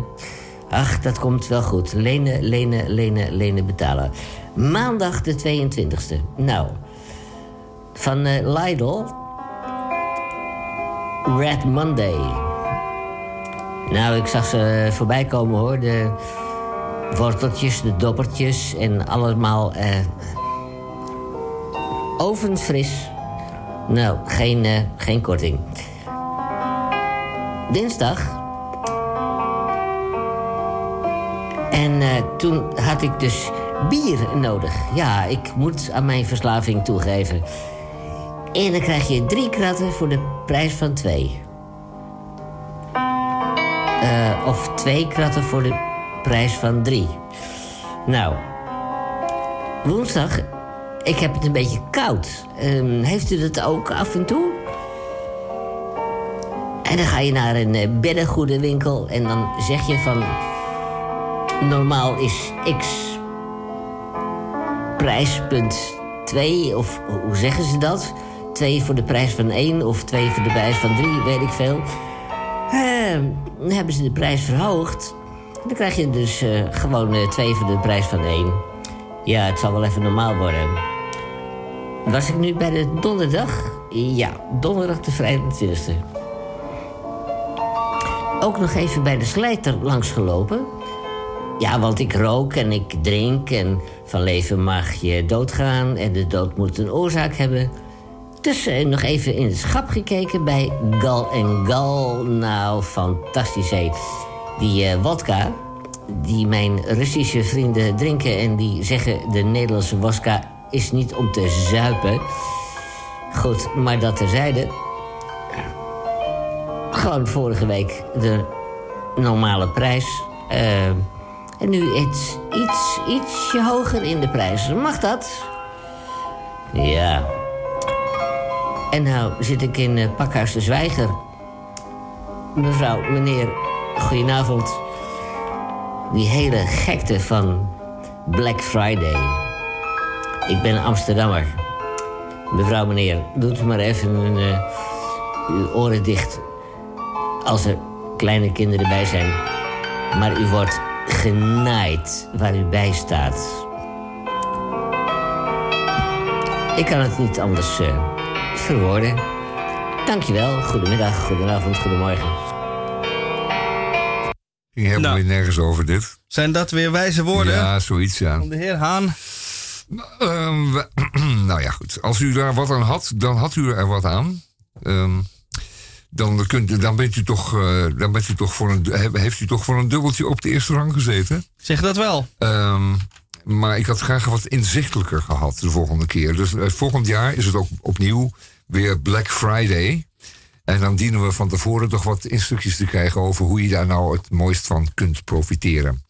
Speaker 19: ach, dat komt wel goed. Lenen, lenen, lenen, lenen betalen. Maandag de 22e. Nou, van eh, Lidl. Red Monday. Nou, ik zag ze voorbij komen hoor. De worteltjes, de doppertjes en allemaal eh, ovenfris. Nou, geen, eh, geen korting. Dinsdag. En eh, toen had ik dus bier nodig. Ja, ik moet aan mijn verslaving toegeven. En dan krijg je drie kratten voor de prijs van twee. Eh, of twee kratten voor de prijs van drie. Nou, woensdag, ik heb het een beetje koud. Ehm, heeft u dat ook af en toe? En dan ga je naar een eh, beddengoedenwinkel en dan zeg je van... Normaal is X prijspunt 2, of hoe zeggen ze dat? 2 voor de prijs van 1 of 2 voor de prijs van 3, weet ik veel. Eh, dan hebben ze de prijs verhoogd. Dan krijg je dus eh, gewoon 2 voor de prijs van 1. Ja, het zal wel even normaal worden. Was ik nu bij de donderdag? Ja, donderdag de 25e. Ook nog even bij de slijter langsgelopen. Ja, want ik rook en ik drink en van leven mag je doodgaan en de dood moet een oorzaak hebben. Eh, nog even in het schap gekeken bij Gal en Gal. Nou, fantastisch. Die eh wodka, die mijn Russische vrienden drinken en die zeggen de Nederlandse wodka is niet om te zuipen. Goed, maar dat terzijde. Gewoon vorige week de normale prijs. Eh, en nu iets, iets, ietsje hoger in de prijs. Mag dat? Ja. En nou zit ik in eh, Pakhuis de Zwijger. Mevrouw, meneer, goedenavond. Die hele gekte van Black Friday. Ik ben Amsterdammer. Mevrouw, meneer, doet maar even eh, uw oren dicht. Als er kleine kinderen bij zijn. Maar u wordt genaaid waar u bij staat. Ik kan het niet anders eh, verwoorden. Dankjewel. Goedemiddag, goedenavond, goedemorgen.
Speaker 2: Ging helemaal weer nergens over dit.
Speaker 1: Zijn dat weer wijze woorden?
Speaker 2: Ja, zoiets, ja.
Speaker 1: Van de heer Haan.
Speaker 2: Ehm, we- nou ja, goed. Als u daar wat aan had, dan had u er wat aan. Ehm, dan, kunt, dan, bent u toch, eh, dan bent u toch voor een, he- heeft u toch voor een dubbeltje op de eerste rang gezeten.
Speaker 1: Zeg dat wel.
Speaker 2: Ehm, maar ik had graag wat inzichtelijker gehad de volgende keer. Dus eh, volgend jaar is het ook opnieuw weer Black Friday. En dan dienen we van tevoren toch wat instructies te krijgen over hoe je daar nou het mooist van kunt profiteren.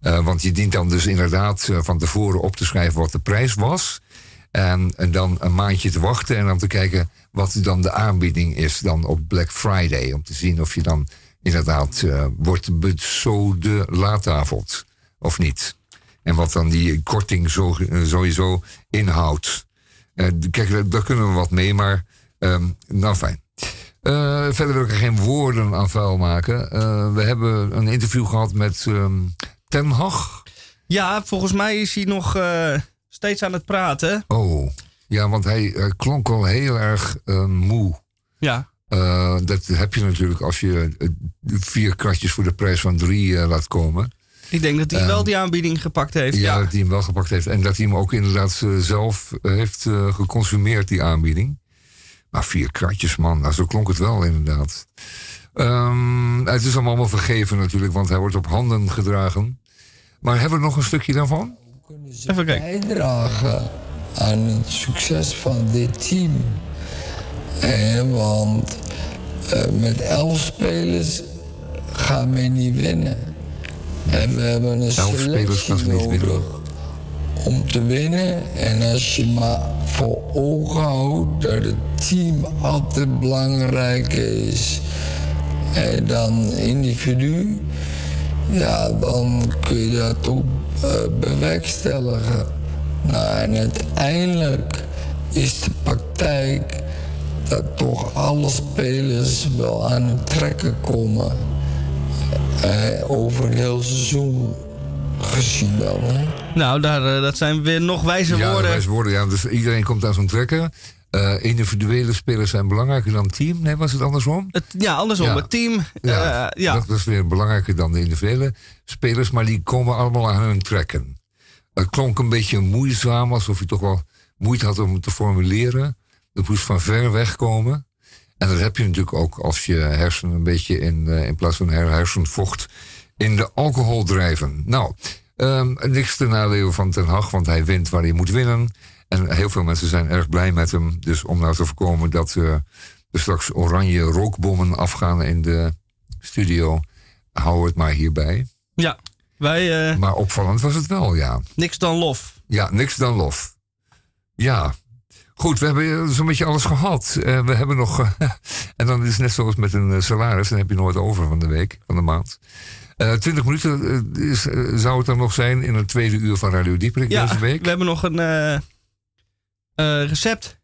Speaker 2: Eh, want je dient dan dus inderdaad eh, van tevoren op te schrijven wat de prijs was. En, dan een maandje te wachten en dan te kijken wat dan de aanbieding is dan op Black Friday. Om te zien of je dan inderdaad eh, wordt bezoden laatavond of niet. En wat dan die korting sowieso inhoudt. Eh, kijk, daar, kunnen we wat mee, maar ehm, nou fijn. Eh, verder wil ik er geen woorden aan vuil maken. Eh, we hebben een interview gehad met ehm, Ten Hag.
Speaker 1: Ja, volgens mij is hij nog steeds aan het praten.
Speaker 2: Oh, ja, want hij klonk al heel erg eh, moe.
Speaker 1: Ja.
Speaker 2: Dat heb je natuurlijk als je vier kratjes voor de prijs van drie laat komen.
Speaker 1: Ik denk dat hij
Speaker 2: Ehm,
Speaker 1: wel die aanbieding gepakt heeft.
Speaker 2: Ja,
Speaker 1: Ja.
Speaker 2: dat hij hem wel gepakt heeft. En dat hij hem ook inderdaad eh, zelf eh, heeft eh, geconsumeerd, die aanbieding. Maar vier kratjes, man. Nou, zo klonk het wel inderdaad. Ehm, het is hem allemaal vergeven natuurlijk, want hij wordt op handen gedragen. Maar hebben we nog een stukje daarvan?
Speaker 1: Even kijken.
Speaker 5: bijdragen aan het succes van dit team. Eh, want met elf spelers gaan we niet winnen. En we hebben een
Speaker 2: Elf
Speaker 5: selectie nodig om te winnen. En als je maar voor ogen houdt dat het team altijd belangrijker is eh, dan individu, ja, dan kun je dat ook eh, bewerkstelligen. Nou, en uiteindelijk is de praktijk dat toch alle spelers wel aan het trekken komen. Eh, over een heel seizoen gezien wel. Hè?
Speaker 1: Nou, daar, eh, dat zijn weer nog wijze
Speaker 2: ja,
Speaker 1: woorden.
Speaker 2: wijze woorden. Ja, dus iedereen komt aan zo'n trekken. Eh, individuele spelers zijn belangrijker dan team. Nee, was het andersom?
Speaker 1: Het, ja, andersom.
Speaker 2: Ja.
Speaker 1: Het team.
Speaker 2: Ja,
Speaker 1: eh, ja.
Speaker 2: Dat is weer belangrijker dan de individuele spelers, maar die komen allemaal aan hun trekken. Het klonk een beetje moeizaam, alsof je toch wel moeite had om het te formuleren. Dat moest van ver weg komen. En dat heb je natuurlijk ook als je hersenen een beetje in, eh, in plaats van her- hersenvocht in de alcohol drijven. Nou, ehm, niks ten nadele van Ten Hag, want hij wint waar hij moet winnen. En heel veel mensen zijn erg blij met hem. Dus om nou te voorkomen dat eh, er straks oranje rookbommen afgaan in de studio, hou het maar hierbij.
Speaker 1: Ja, wij... eh,
Speaker 2: Maar opvallend was het wel, ja.
Speaker 1: niks dan lof.
Speaker 2: Ja, niks dan lof. Ja. Goed, we hebben zo'n beetje alles gehad. Eh, we hebben nog eh, En dan is het net zoals met een eh, salaris, dan heb je nooit over van de week, van de maand. Eh 20 minuten eh, is, eh, zou het dan nog zijn in het tweede uur van Radio Dieperik
Speaker 1: Ja,
Speaker 2: deze week.
Speaker 1: we hebben nog een eh, eh, recept.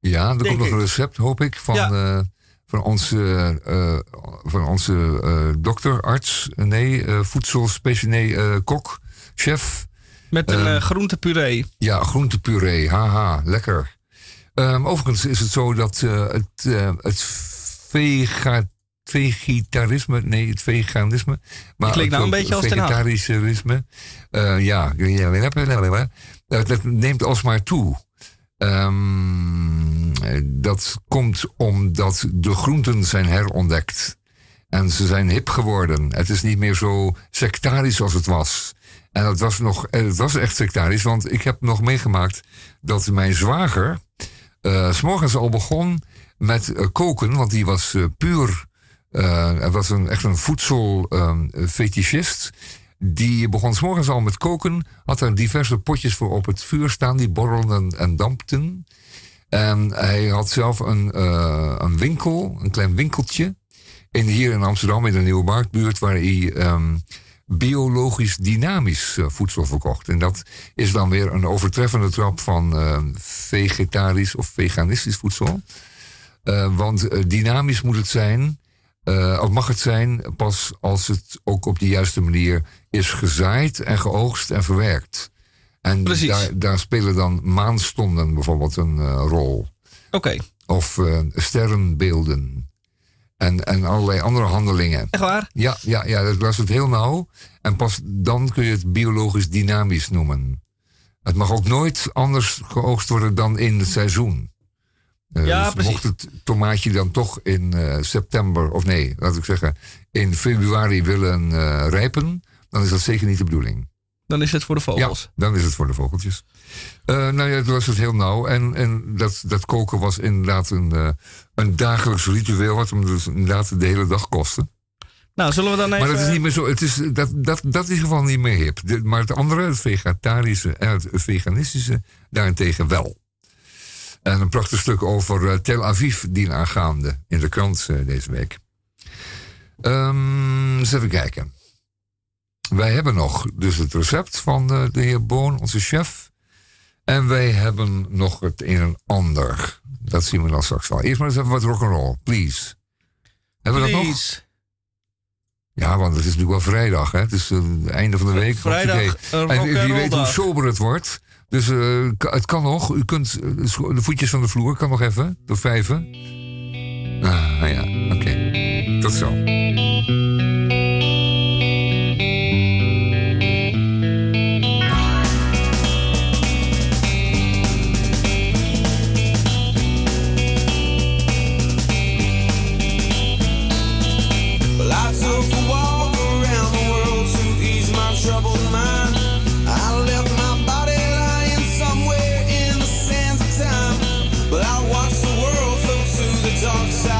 Speaker 2: Ja, er
Speaker 1: Denk
Speaker 2: komt nog
Speaker 1: ik.
Speaker 2: een recept, hoop ik, van,
Speaker 1: Ja.
Speaker 2: eh, van onze, eh, van onze eh, dokter, arts, nee, eh voedselspecialist, nee, eh, kok, chef.
Speaker 1: Met een
Speaker 2: Eh,
Speaker 1: eh, groentepuree.
Speaker 2: Ja, groentepuree, haha, lekker. Ehm, overigens is het zo dat eh, het, eh, het vega, vegetarisme, nee, het veganisme. Maar
Speaker 1: klinkt nou
Speaker 2: het
Speaker 1: een beetje als
Speaker 2: vegetarisme. eh, ja, dat, dat neemt alsmaar toe. Ehm, eh, dat komt omdat de groenten zijn herontdekt. En ze zijn hip geworden. Het is niet meer zo sectarisch als het was. En het was, nog, het was echt sectarisch, want ik heb nog meegemaakt dat mijn zwager s s'morgens al begon met eh, koken, want die was eh, puur, hij was een, echt een voedselfetischist. die begon s'morgens al met koken, had er diverse potjes voor op het vuur staan, die borrelden en dampten. En hij had zelf een, een winkel, een klein winkeltje, in, hier in Amsterdam, in de Nieuwe Marktbuurt, waar hij ehm, biologisch dynamisch eh, voedsel verkocht. En dat is dan weer een overtreffende trap van eh, vegetarisch of veganistisch voedsel. Eh, want dynamisch moet het zijn, of mag het zijn, pas als het ook op de juiste manier is gezaaid en geoogst en verwerkt. En daar, daar spelen dan maanstonden bijvoorbeeld een rol.
Speaker 1: Oké.
Speaker 2: Of sterrenbeelden. En, en allerlei andere handelingen.
Speaker 1: Echt waar?
Speaker 2: Ja, ja, ja, dat was het heel nauw. En pas dan kun je het biologisch dynamisch noemen. Het mag ook nooit anders geoogst worden dan in het seizoen. Eh,
Speaker 1: Ja,
Speaker 2: dus. Mocht het tomaatje dan toch in eh, september, of nee, laat ik zeggen, in februari willen eh, rijpen, dan is dat zeker niet de bedoeling.
Speaker 1: Dan is het voor de vogels.
Speaker 2: Ja, dan is het voor de vogeltjes. Eh, nou ja, het was het heel nauw. En, en dat, dat koken was inderdaad een, eh, een dagelijks ritueel, wat hem dus inderdaad de hele dag kostte.
Speaker 1: Nou, zullen we dan even...
Speaker 2: Maar dat is niet meer zo. Het is, dat, dat, dat is in ieder geval niet meer hip. De- maar het andere, het vegetarische en het veganistische, daarentegen wel. En een prachtig stuk over eh, Tel Aviv dienaangaande in de krant eh, deze week. Ehm, eens even kijken. Wij hebben nog dus het recept van eh, de heer Boon, onze chef. En wij hebben nog het een en ander. Dat zien we dan straks wel. Eerst maar eens even wat rock'n'roll, please. Hebben we dat nog?
Speaker 1: Please.
Speaker 2: Ja, want het is natuurlijk wel vrijdag, hè? Het is eh, het einde van de week.
Speaker 1: Vrijdag, een
Speaker 2: En wie weet hoe sober het wordt. Dus eh, het kan nog. U kunt eh, de voetjes van de vloer kan nog even. Door vijven. Ah, ja. Oké. Tot zo.
Speaker 9: outside.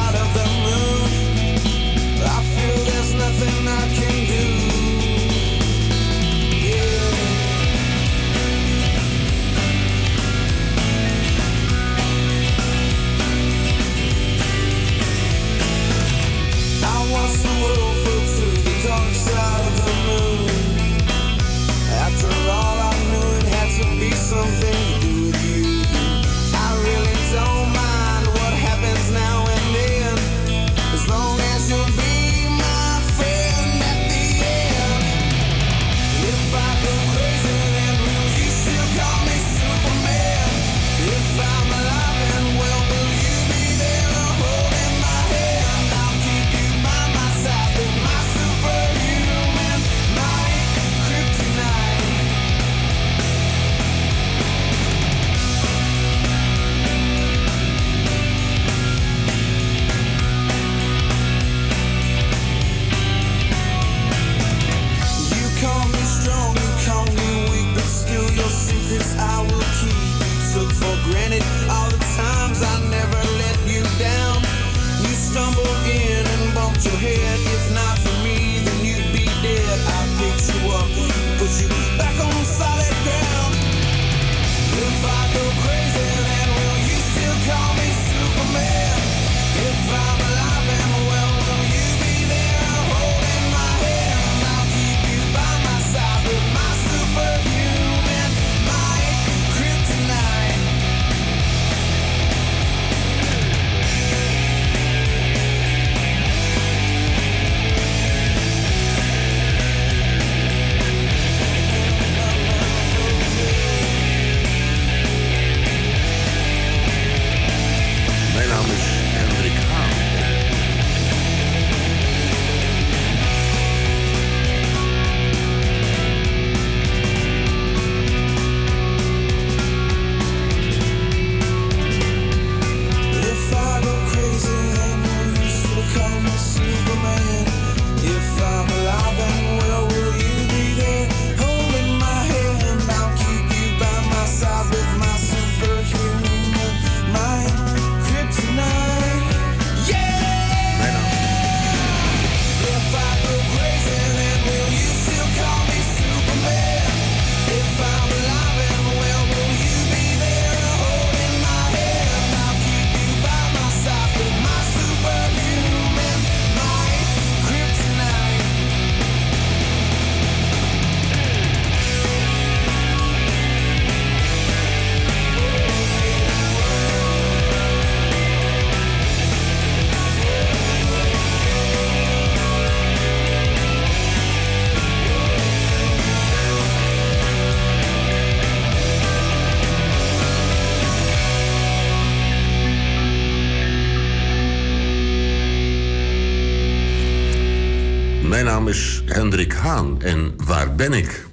Speaker 9: Hendrik Haan en waar ben ik?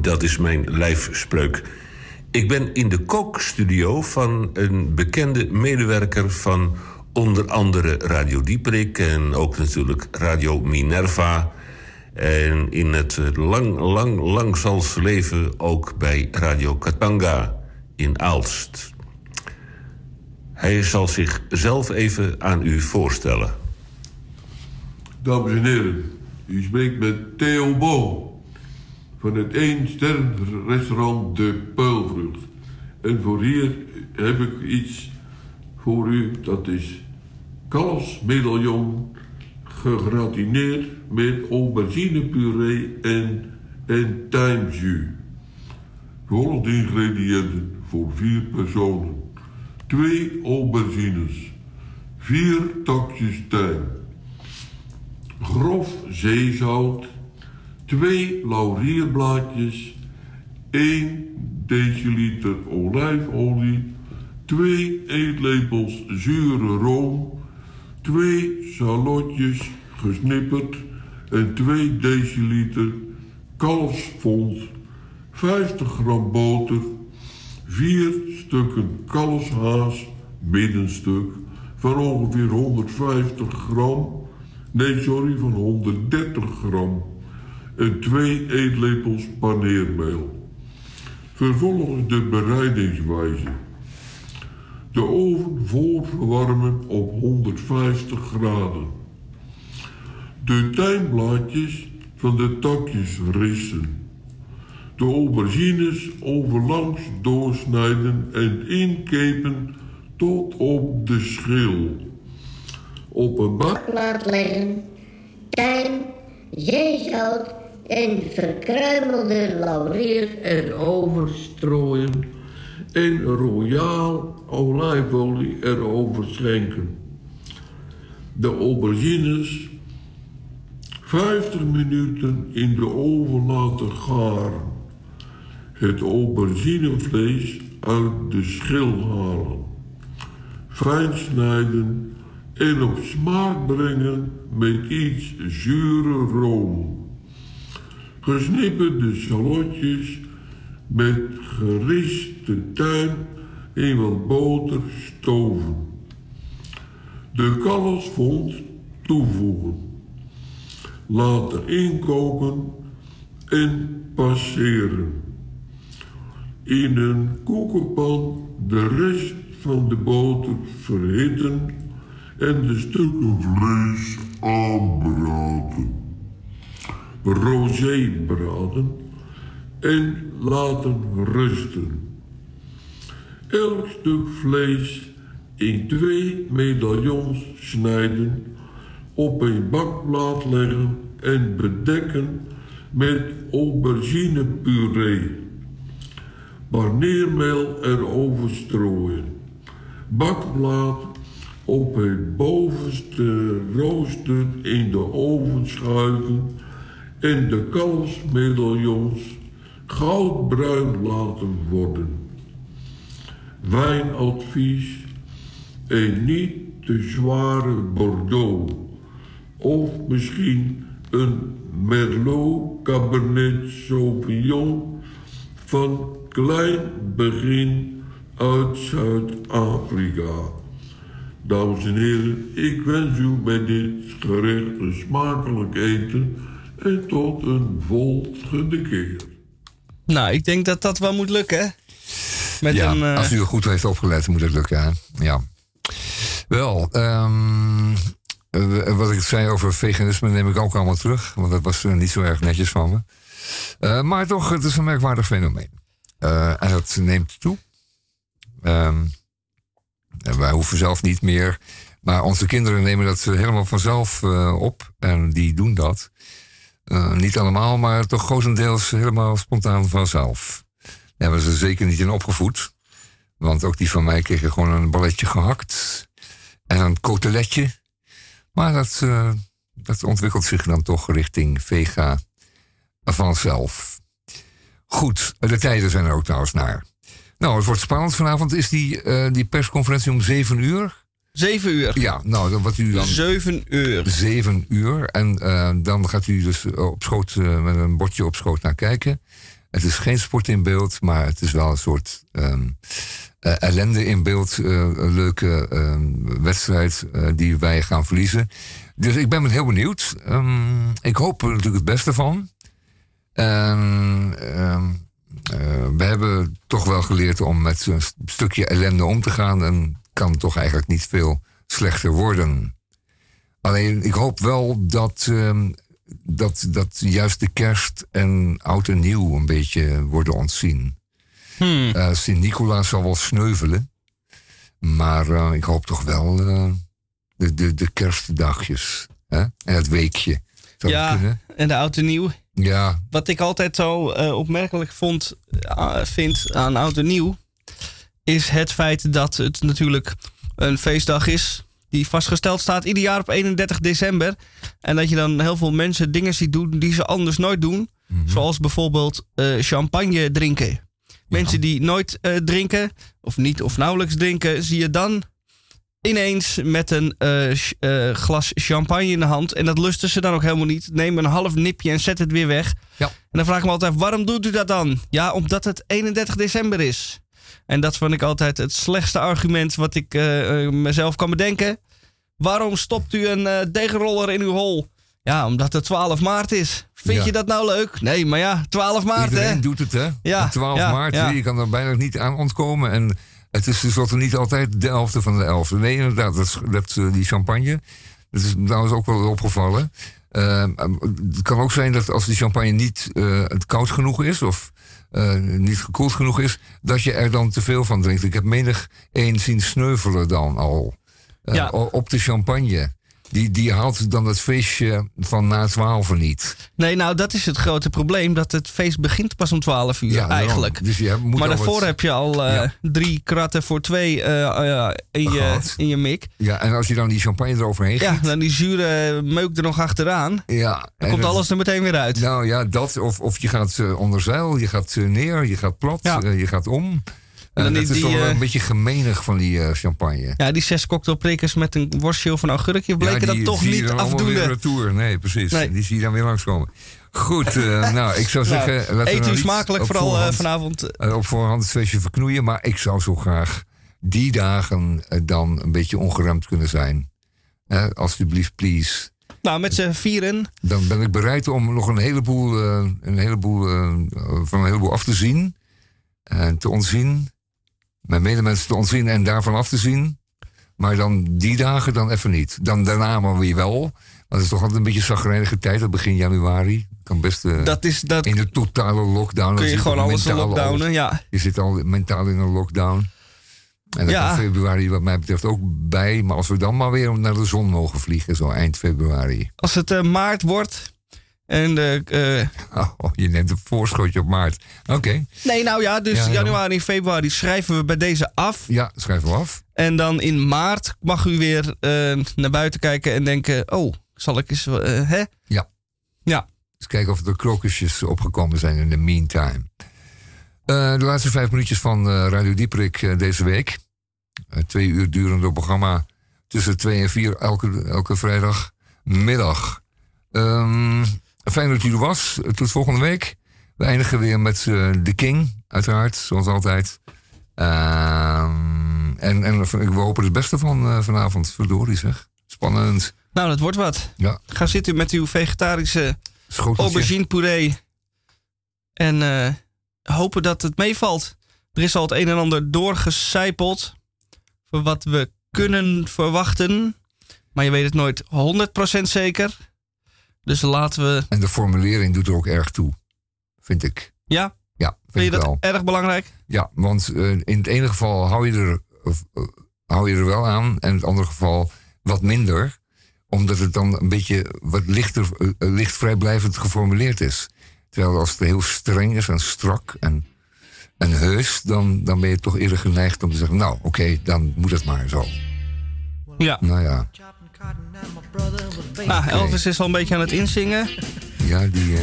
Speaker 9: Dat is mijn lijfspreuk. Ik ben in de kookstudio van een bekende medewerker van onder andere Radio Dieperik en ook natuurlijk Radio Minerva. En in het lang, lang, lang zal ze leven ook bij Radio Katanga in Aalst. Hij zal zichzelf even aan u voorstellen.
Speaker 20: Dames en heren, u spreekt met Theo Bo van het 1 sterren restaurant De Puilvrucht. En voor hier heb ik iets voor u, dat is kalfsmedaillon gegratineerd met auberginepuree en, en tijmjus. Volgende ingrediënten voor vier personen. Twee aubergines, vier takjes tijm, grof zeezout, twee laurierblaadjes, 1 deciliter olijfolie, 2 eetlepels zure room, 2 salotjes gesnipperd en 2 deciliter kalfsfond, 50 gram boter, 4 stukken kalfshaas, middenstuk, van ongeveer 150 gram, nee sorry, van 130 gram en 2 eetlepels paneermeel. Vervolgens de bereidingswijze. De oven voorverwarmen op 150 graden. De tijmblaadjes van de takjes rissen. De aubergines overlangs doorsnijden en inkepen tot op de schil. Op een
Speaker 21: laat leggen, tijm, zeezout en verkruimelde laurier
Speaker 20: erover strooien en royaal olijfolie erover schenken. De aubergines 50 minuten in de oven laten garen. Het auberginevlees uit de schil halen. Fijn snijden en op smaak brengen met iets zure room. Gesnipperde salotjes met geriste tuin en wat boter stoven. De kalfsfond toevoegen. Laten inkoken en passeren. In een koekenpan de rest van de boter verhitten en de stukken vlees aanbraden. Rosé braden en laten rusten. Elk stuk vlees in twee medaillons snijden, op een bakplaat leggen en bedekken met auberginepuree. Paneermeel erover strooien. Bakplaat op het bovenste rooster in de oven schuiven en de kalfsmedaillons goudbruin laten worden. Wijnadvies en niet te zware Bordeaux of misschien een Merlot Cabernet Sauvignon van klein begin uit Zuid-Afrika. Dames en heren, ik wens u bij dit gerecht een smakelijk eten en tot een volgende keer.
Speaker 1: Nou, ik denk dat dat wel moet lukken, hè? Met
Speaker 2: ja,
Speaker 1: een, eh,
Speaker 2: als u er goed heeft opgelet, moet het lukken. Hè? Ja. Wel, ehm, eh, wat ik zei over veganisme neem ik ook allemaal terug. Want dat was eh, niet zo erg netjes van me. Eh, maar toch, het is een merkwaardig fenomeen. Eh, en dat neemt toe. Ehm, wij hoeven zelf niet meer. Maar onze kinderen nemen dat helemaal vanzelf eh, op. En die doen dat. Eh, niet allemaal, maar toch grotendeels helemaal spontaan vanzelf. Daar hebben ze zeker niet in opgevoed. Want ook die van mij kregen gewoon een balletje gehakt. En een koteletje. Maar dat, eh, dat ontwikkelt zich dan toch richting vega vanzelf. Goed, de tijden zijn er ook trouwens naar. Nou, het wordt spannend. Vanavond is die, eh, die persconferentie om 7 uur.
Speaker 1: Zeven uur.
Speaker 2: Ja, nou, wat u dan...
Speaker 1: Zeven uur.
Speaker 2: Zeven uur. En eh, dan gaat u dus op schoot, eh, met een bordje op schoot naar kijken. Het is geen sport in beeld, maar het is wel een soort ehm, eh, ellende in beeld. eh, een leuke ehm, wedstrijd eh, die wij gaan verliezen. Dus ik ben heel benieuwd. Ehm, ik hoop er natuurlijk het beste van. En ehm, eh, we hebben toch wel geleerd om met st- stukje ellende om te gaan. En kan toch eigenlijk niet veel slechter worden. Alleen ik hoop wel dat, ehm, dat, dat juist de kerst en oud en nieuw een beetje worden ontzien. Eh, Sint-Nicolaas zal wel sneuvelen. Maar eh, ik hoop toch wel eh, de, de, de kerstdagjes. Hè? En het weekje. Zou
Speaker 1: Ja, en de oud en nieuw.
Speaker 2: Ja,
Speaker 1: Wat ik altijd zo eh, opmerkelijk vond, eh, vind aan oud en nieuw... is het feit dat het natuurlijk een feestdag is... die vastgesteld staat ieder jaar op 31 december. En dat je dan heel veel mensen dingen ziet doen die ze anders nooit doen. Zoals bijvoorbeeld eh, champagne drinken. Mensen die nooit drinken, of niet of nauwelijks drinken... zie je dan ineens met een eh, eh, glas champagne in de hand. En dat lusten ze dan ook helemaal niet. Neem een half nipje en zet het weer weg.
Speaker 2: Ja.
Speaker 1: En dan vraag ik me altijd, waarom doet u dat dan? Ja, omdat het 31 december is. En dat vond ik altijd het slechtste argument wat ik eh, mezelf kan bedenken. Waarom stopt u een degenroller in uw hol? Ja, omdat het 12 maart is. Vind
Speaker 2: Ja.
Speaker 1: je dat nou leuk? Nee, maar ja, 12 maart
Speaker 2: Iedereen
Speaker 1: hè?
Speaker 2: doet het, hè?
Speaker 1: Ja,
Speaker 2: Op 12
Speaker 1: ja,
Speaker 2: maart, je kan er bijna niet aan ontkomen. En het is tenslotte niet altijd de 11e van de 11e. Nee, inderdaad, dat, is- dat, eh, die champagne. Dat is trouwens ook wel opgevallen. Eh, het kan ook zijn dat als die champagne niet eh, koud genoeg is... of niet gekoeld genoeg is, dat je er dan te veel van drinkt. Ik heb menig één zien sneuvelen dan al.
Speaker 1: Ja.
Speaker 2: Op de champagne. Die, die haalt dan het feestje van na 12 niet.
Speaker 1: Nee, nou dat is het grote probleem. Dat het feest begint pas om 12 uur
Speaker 2: Ja,
Speaker 1: eigenlijk.
Speaker 2: Dus je moet
Speaker 1: maar daarvoor
Speaker 2: wat-
Speaker 1: heb je al eh, drie kratten voor twee eh, eh, in, je, in je mik.
Speaker 2: Ja, en als je dan die champagne eroverheen
Speaker 1: Ja,
Speaker 2: giet...
Speaker 1: dan die zure meuk er nog achteraan.
Speaker 2: Ja,
Speaker 1: Dan komt alles er meteen weer uit.
Speaker 2: Nou ja, dat. Of, of je gaat onder zeil, je gaat neer, je gaat plat, je gaat om.
Speaker 1: En
Speaker 2: dat
Speaker 1: die-
Speaker 2: is toch
Speaker 1: die,
Speaker 2: wel
Speaker 1: eh,
Speaker 2: een beetje gemeenig van die eh, champagne.
Speaker 1: Ja, die zes cocktailprikkers met een worstje een augurkje bleken
Speaker 2: Ja,
Speaker 1: dat toch niet
Speaker 2: weer
Speaker 1: afdoende.
Speaker 2: retour. Nee, precies.
Speaker 1: Nee.
Speaker 2: Die zie je dan weer langskomen. Goed, eh, nou, ik zou zeggen...
Speaker 1: Nou,
Speaker 2: laten we
Speaker 1: eet
Speaker 2: nou
Speaker 1: u
Speaker 2: niet
Speaker 1: smakelijk vooral, vanavond.
Speaker 2: op voorhand het feestje verknoeien. Maar ik zou zo graag die dagen dan een beetje ongeremd kunnen zijn. Alsjeblieft, please.
Speaker 1: Nou, met z'n vieren.
Speaker 2: Dan ben ik bereid om nog een heleboel, een heleboel, van een heleboel af te zien. En te ontzien. Mijn medemensen te ontzien en daarvan af te zien. Maar dan die dagen dan even niet. Dan daarna maar weer wel. Want het is toch altijd een beetje zagrijnige tijd. Dat begin januari. Kan best eh,
Speaker 1: Dat is, dat
Speaker 2: in de totale lockdown.
Speaker 1: Kun je gewoon
Speaker 2: al
Speaker 1: alles lockdownen. Ja.
Speaker 2: Je zit al mentaal in een lockdown. En dan
Speaker 1: Ja.
Speaker 2: februari wat mij betreft ook bij. Maar als we dan maar weer naar de zon mogen vliegen. Zo eind februari.
Speaker 1: Als het eh, maart wordt. En de, eh,
Speaker 2: Oh, je neemt een voorschotje op maart. Oké.
Speaker 1: Nee, nou ja, dus
Speaker 2: Ja, ja.
Speaker 1: januari en februari schrijven we bij deze af.
Speaker 2: Ja, schrijven we af.
Speaker 1: En dan in maart mag u weer eh, naar buiten kijken en denken: oh, zal ik eens. eh, hè?
Speaker 2: Ja.
Speaker 1: Ja.
Speaker 2: Dus kijken of er krokusjes opgekomen zijn in de meantime. Eh, de laatste vijf minuutjes van eh, Radio Dieperik eh, deze week. Eh, twee uur durende programma tussen twee en vier elke, elke vrijdagmiddag. Ehm fijn dat u er was. Eh, Tot volgende week. We eindigen weer met eh The King, uiteraard, zoals altijd. Ehm, en, en we hopen het beste van eh, vanavond. Verdorie zeg. Spannend.
Speaker 1: Nou, dat wordt wat.
Speaker 2: Ja.
Speaker 1: Ga zitten met uw vegetarische
Speaker 2: Schoteltje.
Speaker 1: aubergine puree. En eh, hopen dat het meevalt. Er is al het een en ander doorgecijpeld. Voor wat we kunnen verwachten. Maar je weet het nooit 100% zeker. Dus laten we.
Speaker 2: En de formulering doet er ook erg toe, vind ik.
Speaker 1: Ja?
Speaker 2: Ja, vind,
Speaker 1: Vind je
Speaker 2: ik
Speaker 1: dat
Speaker 2: wel.
Speaker 1: erg belangrijk?
Speaker 2: Ja, want eh, in het ene geval hou je, er, eh, hou je er wel aan, en in het andere geval wat minder. Omdat het dan een beetje wat lichter, eh, licht vrijblijvend geformuleerd is. Terwijl als het heel streng is en strak en, en heus, dan, dan ben je toch eerder geneigd om te zeggen: Nou, oké, dan moet het maar zo.
Speaker 1: Ja.
Speaker 2: Nou ja,
Speaker 1: Ah, Elvis is al een beetje aan het inzingen.
Speaker 2: ja die. eh,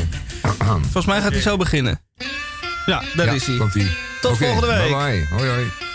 Speaker 1: Volgens mij gaat hij zo beginnen. Ja, daar
Speaker 2: ja,
Speaker 1: is hij. Tot volgende week.
Speaker 2: Bye bye. Hoi hoi.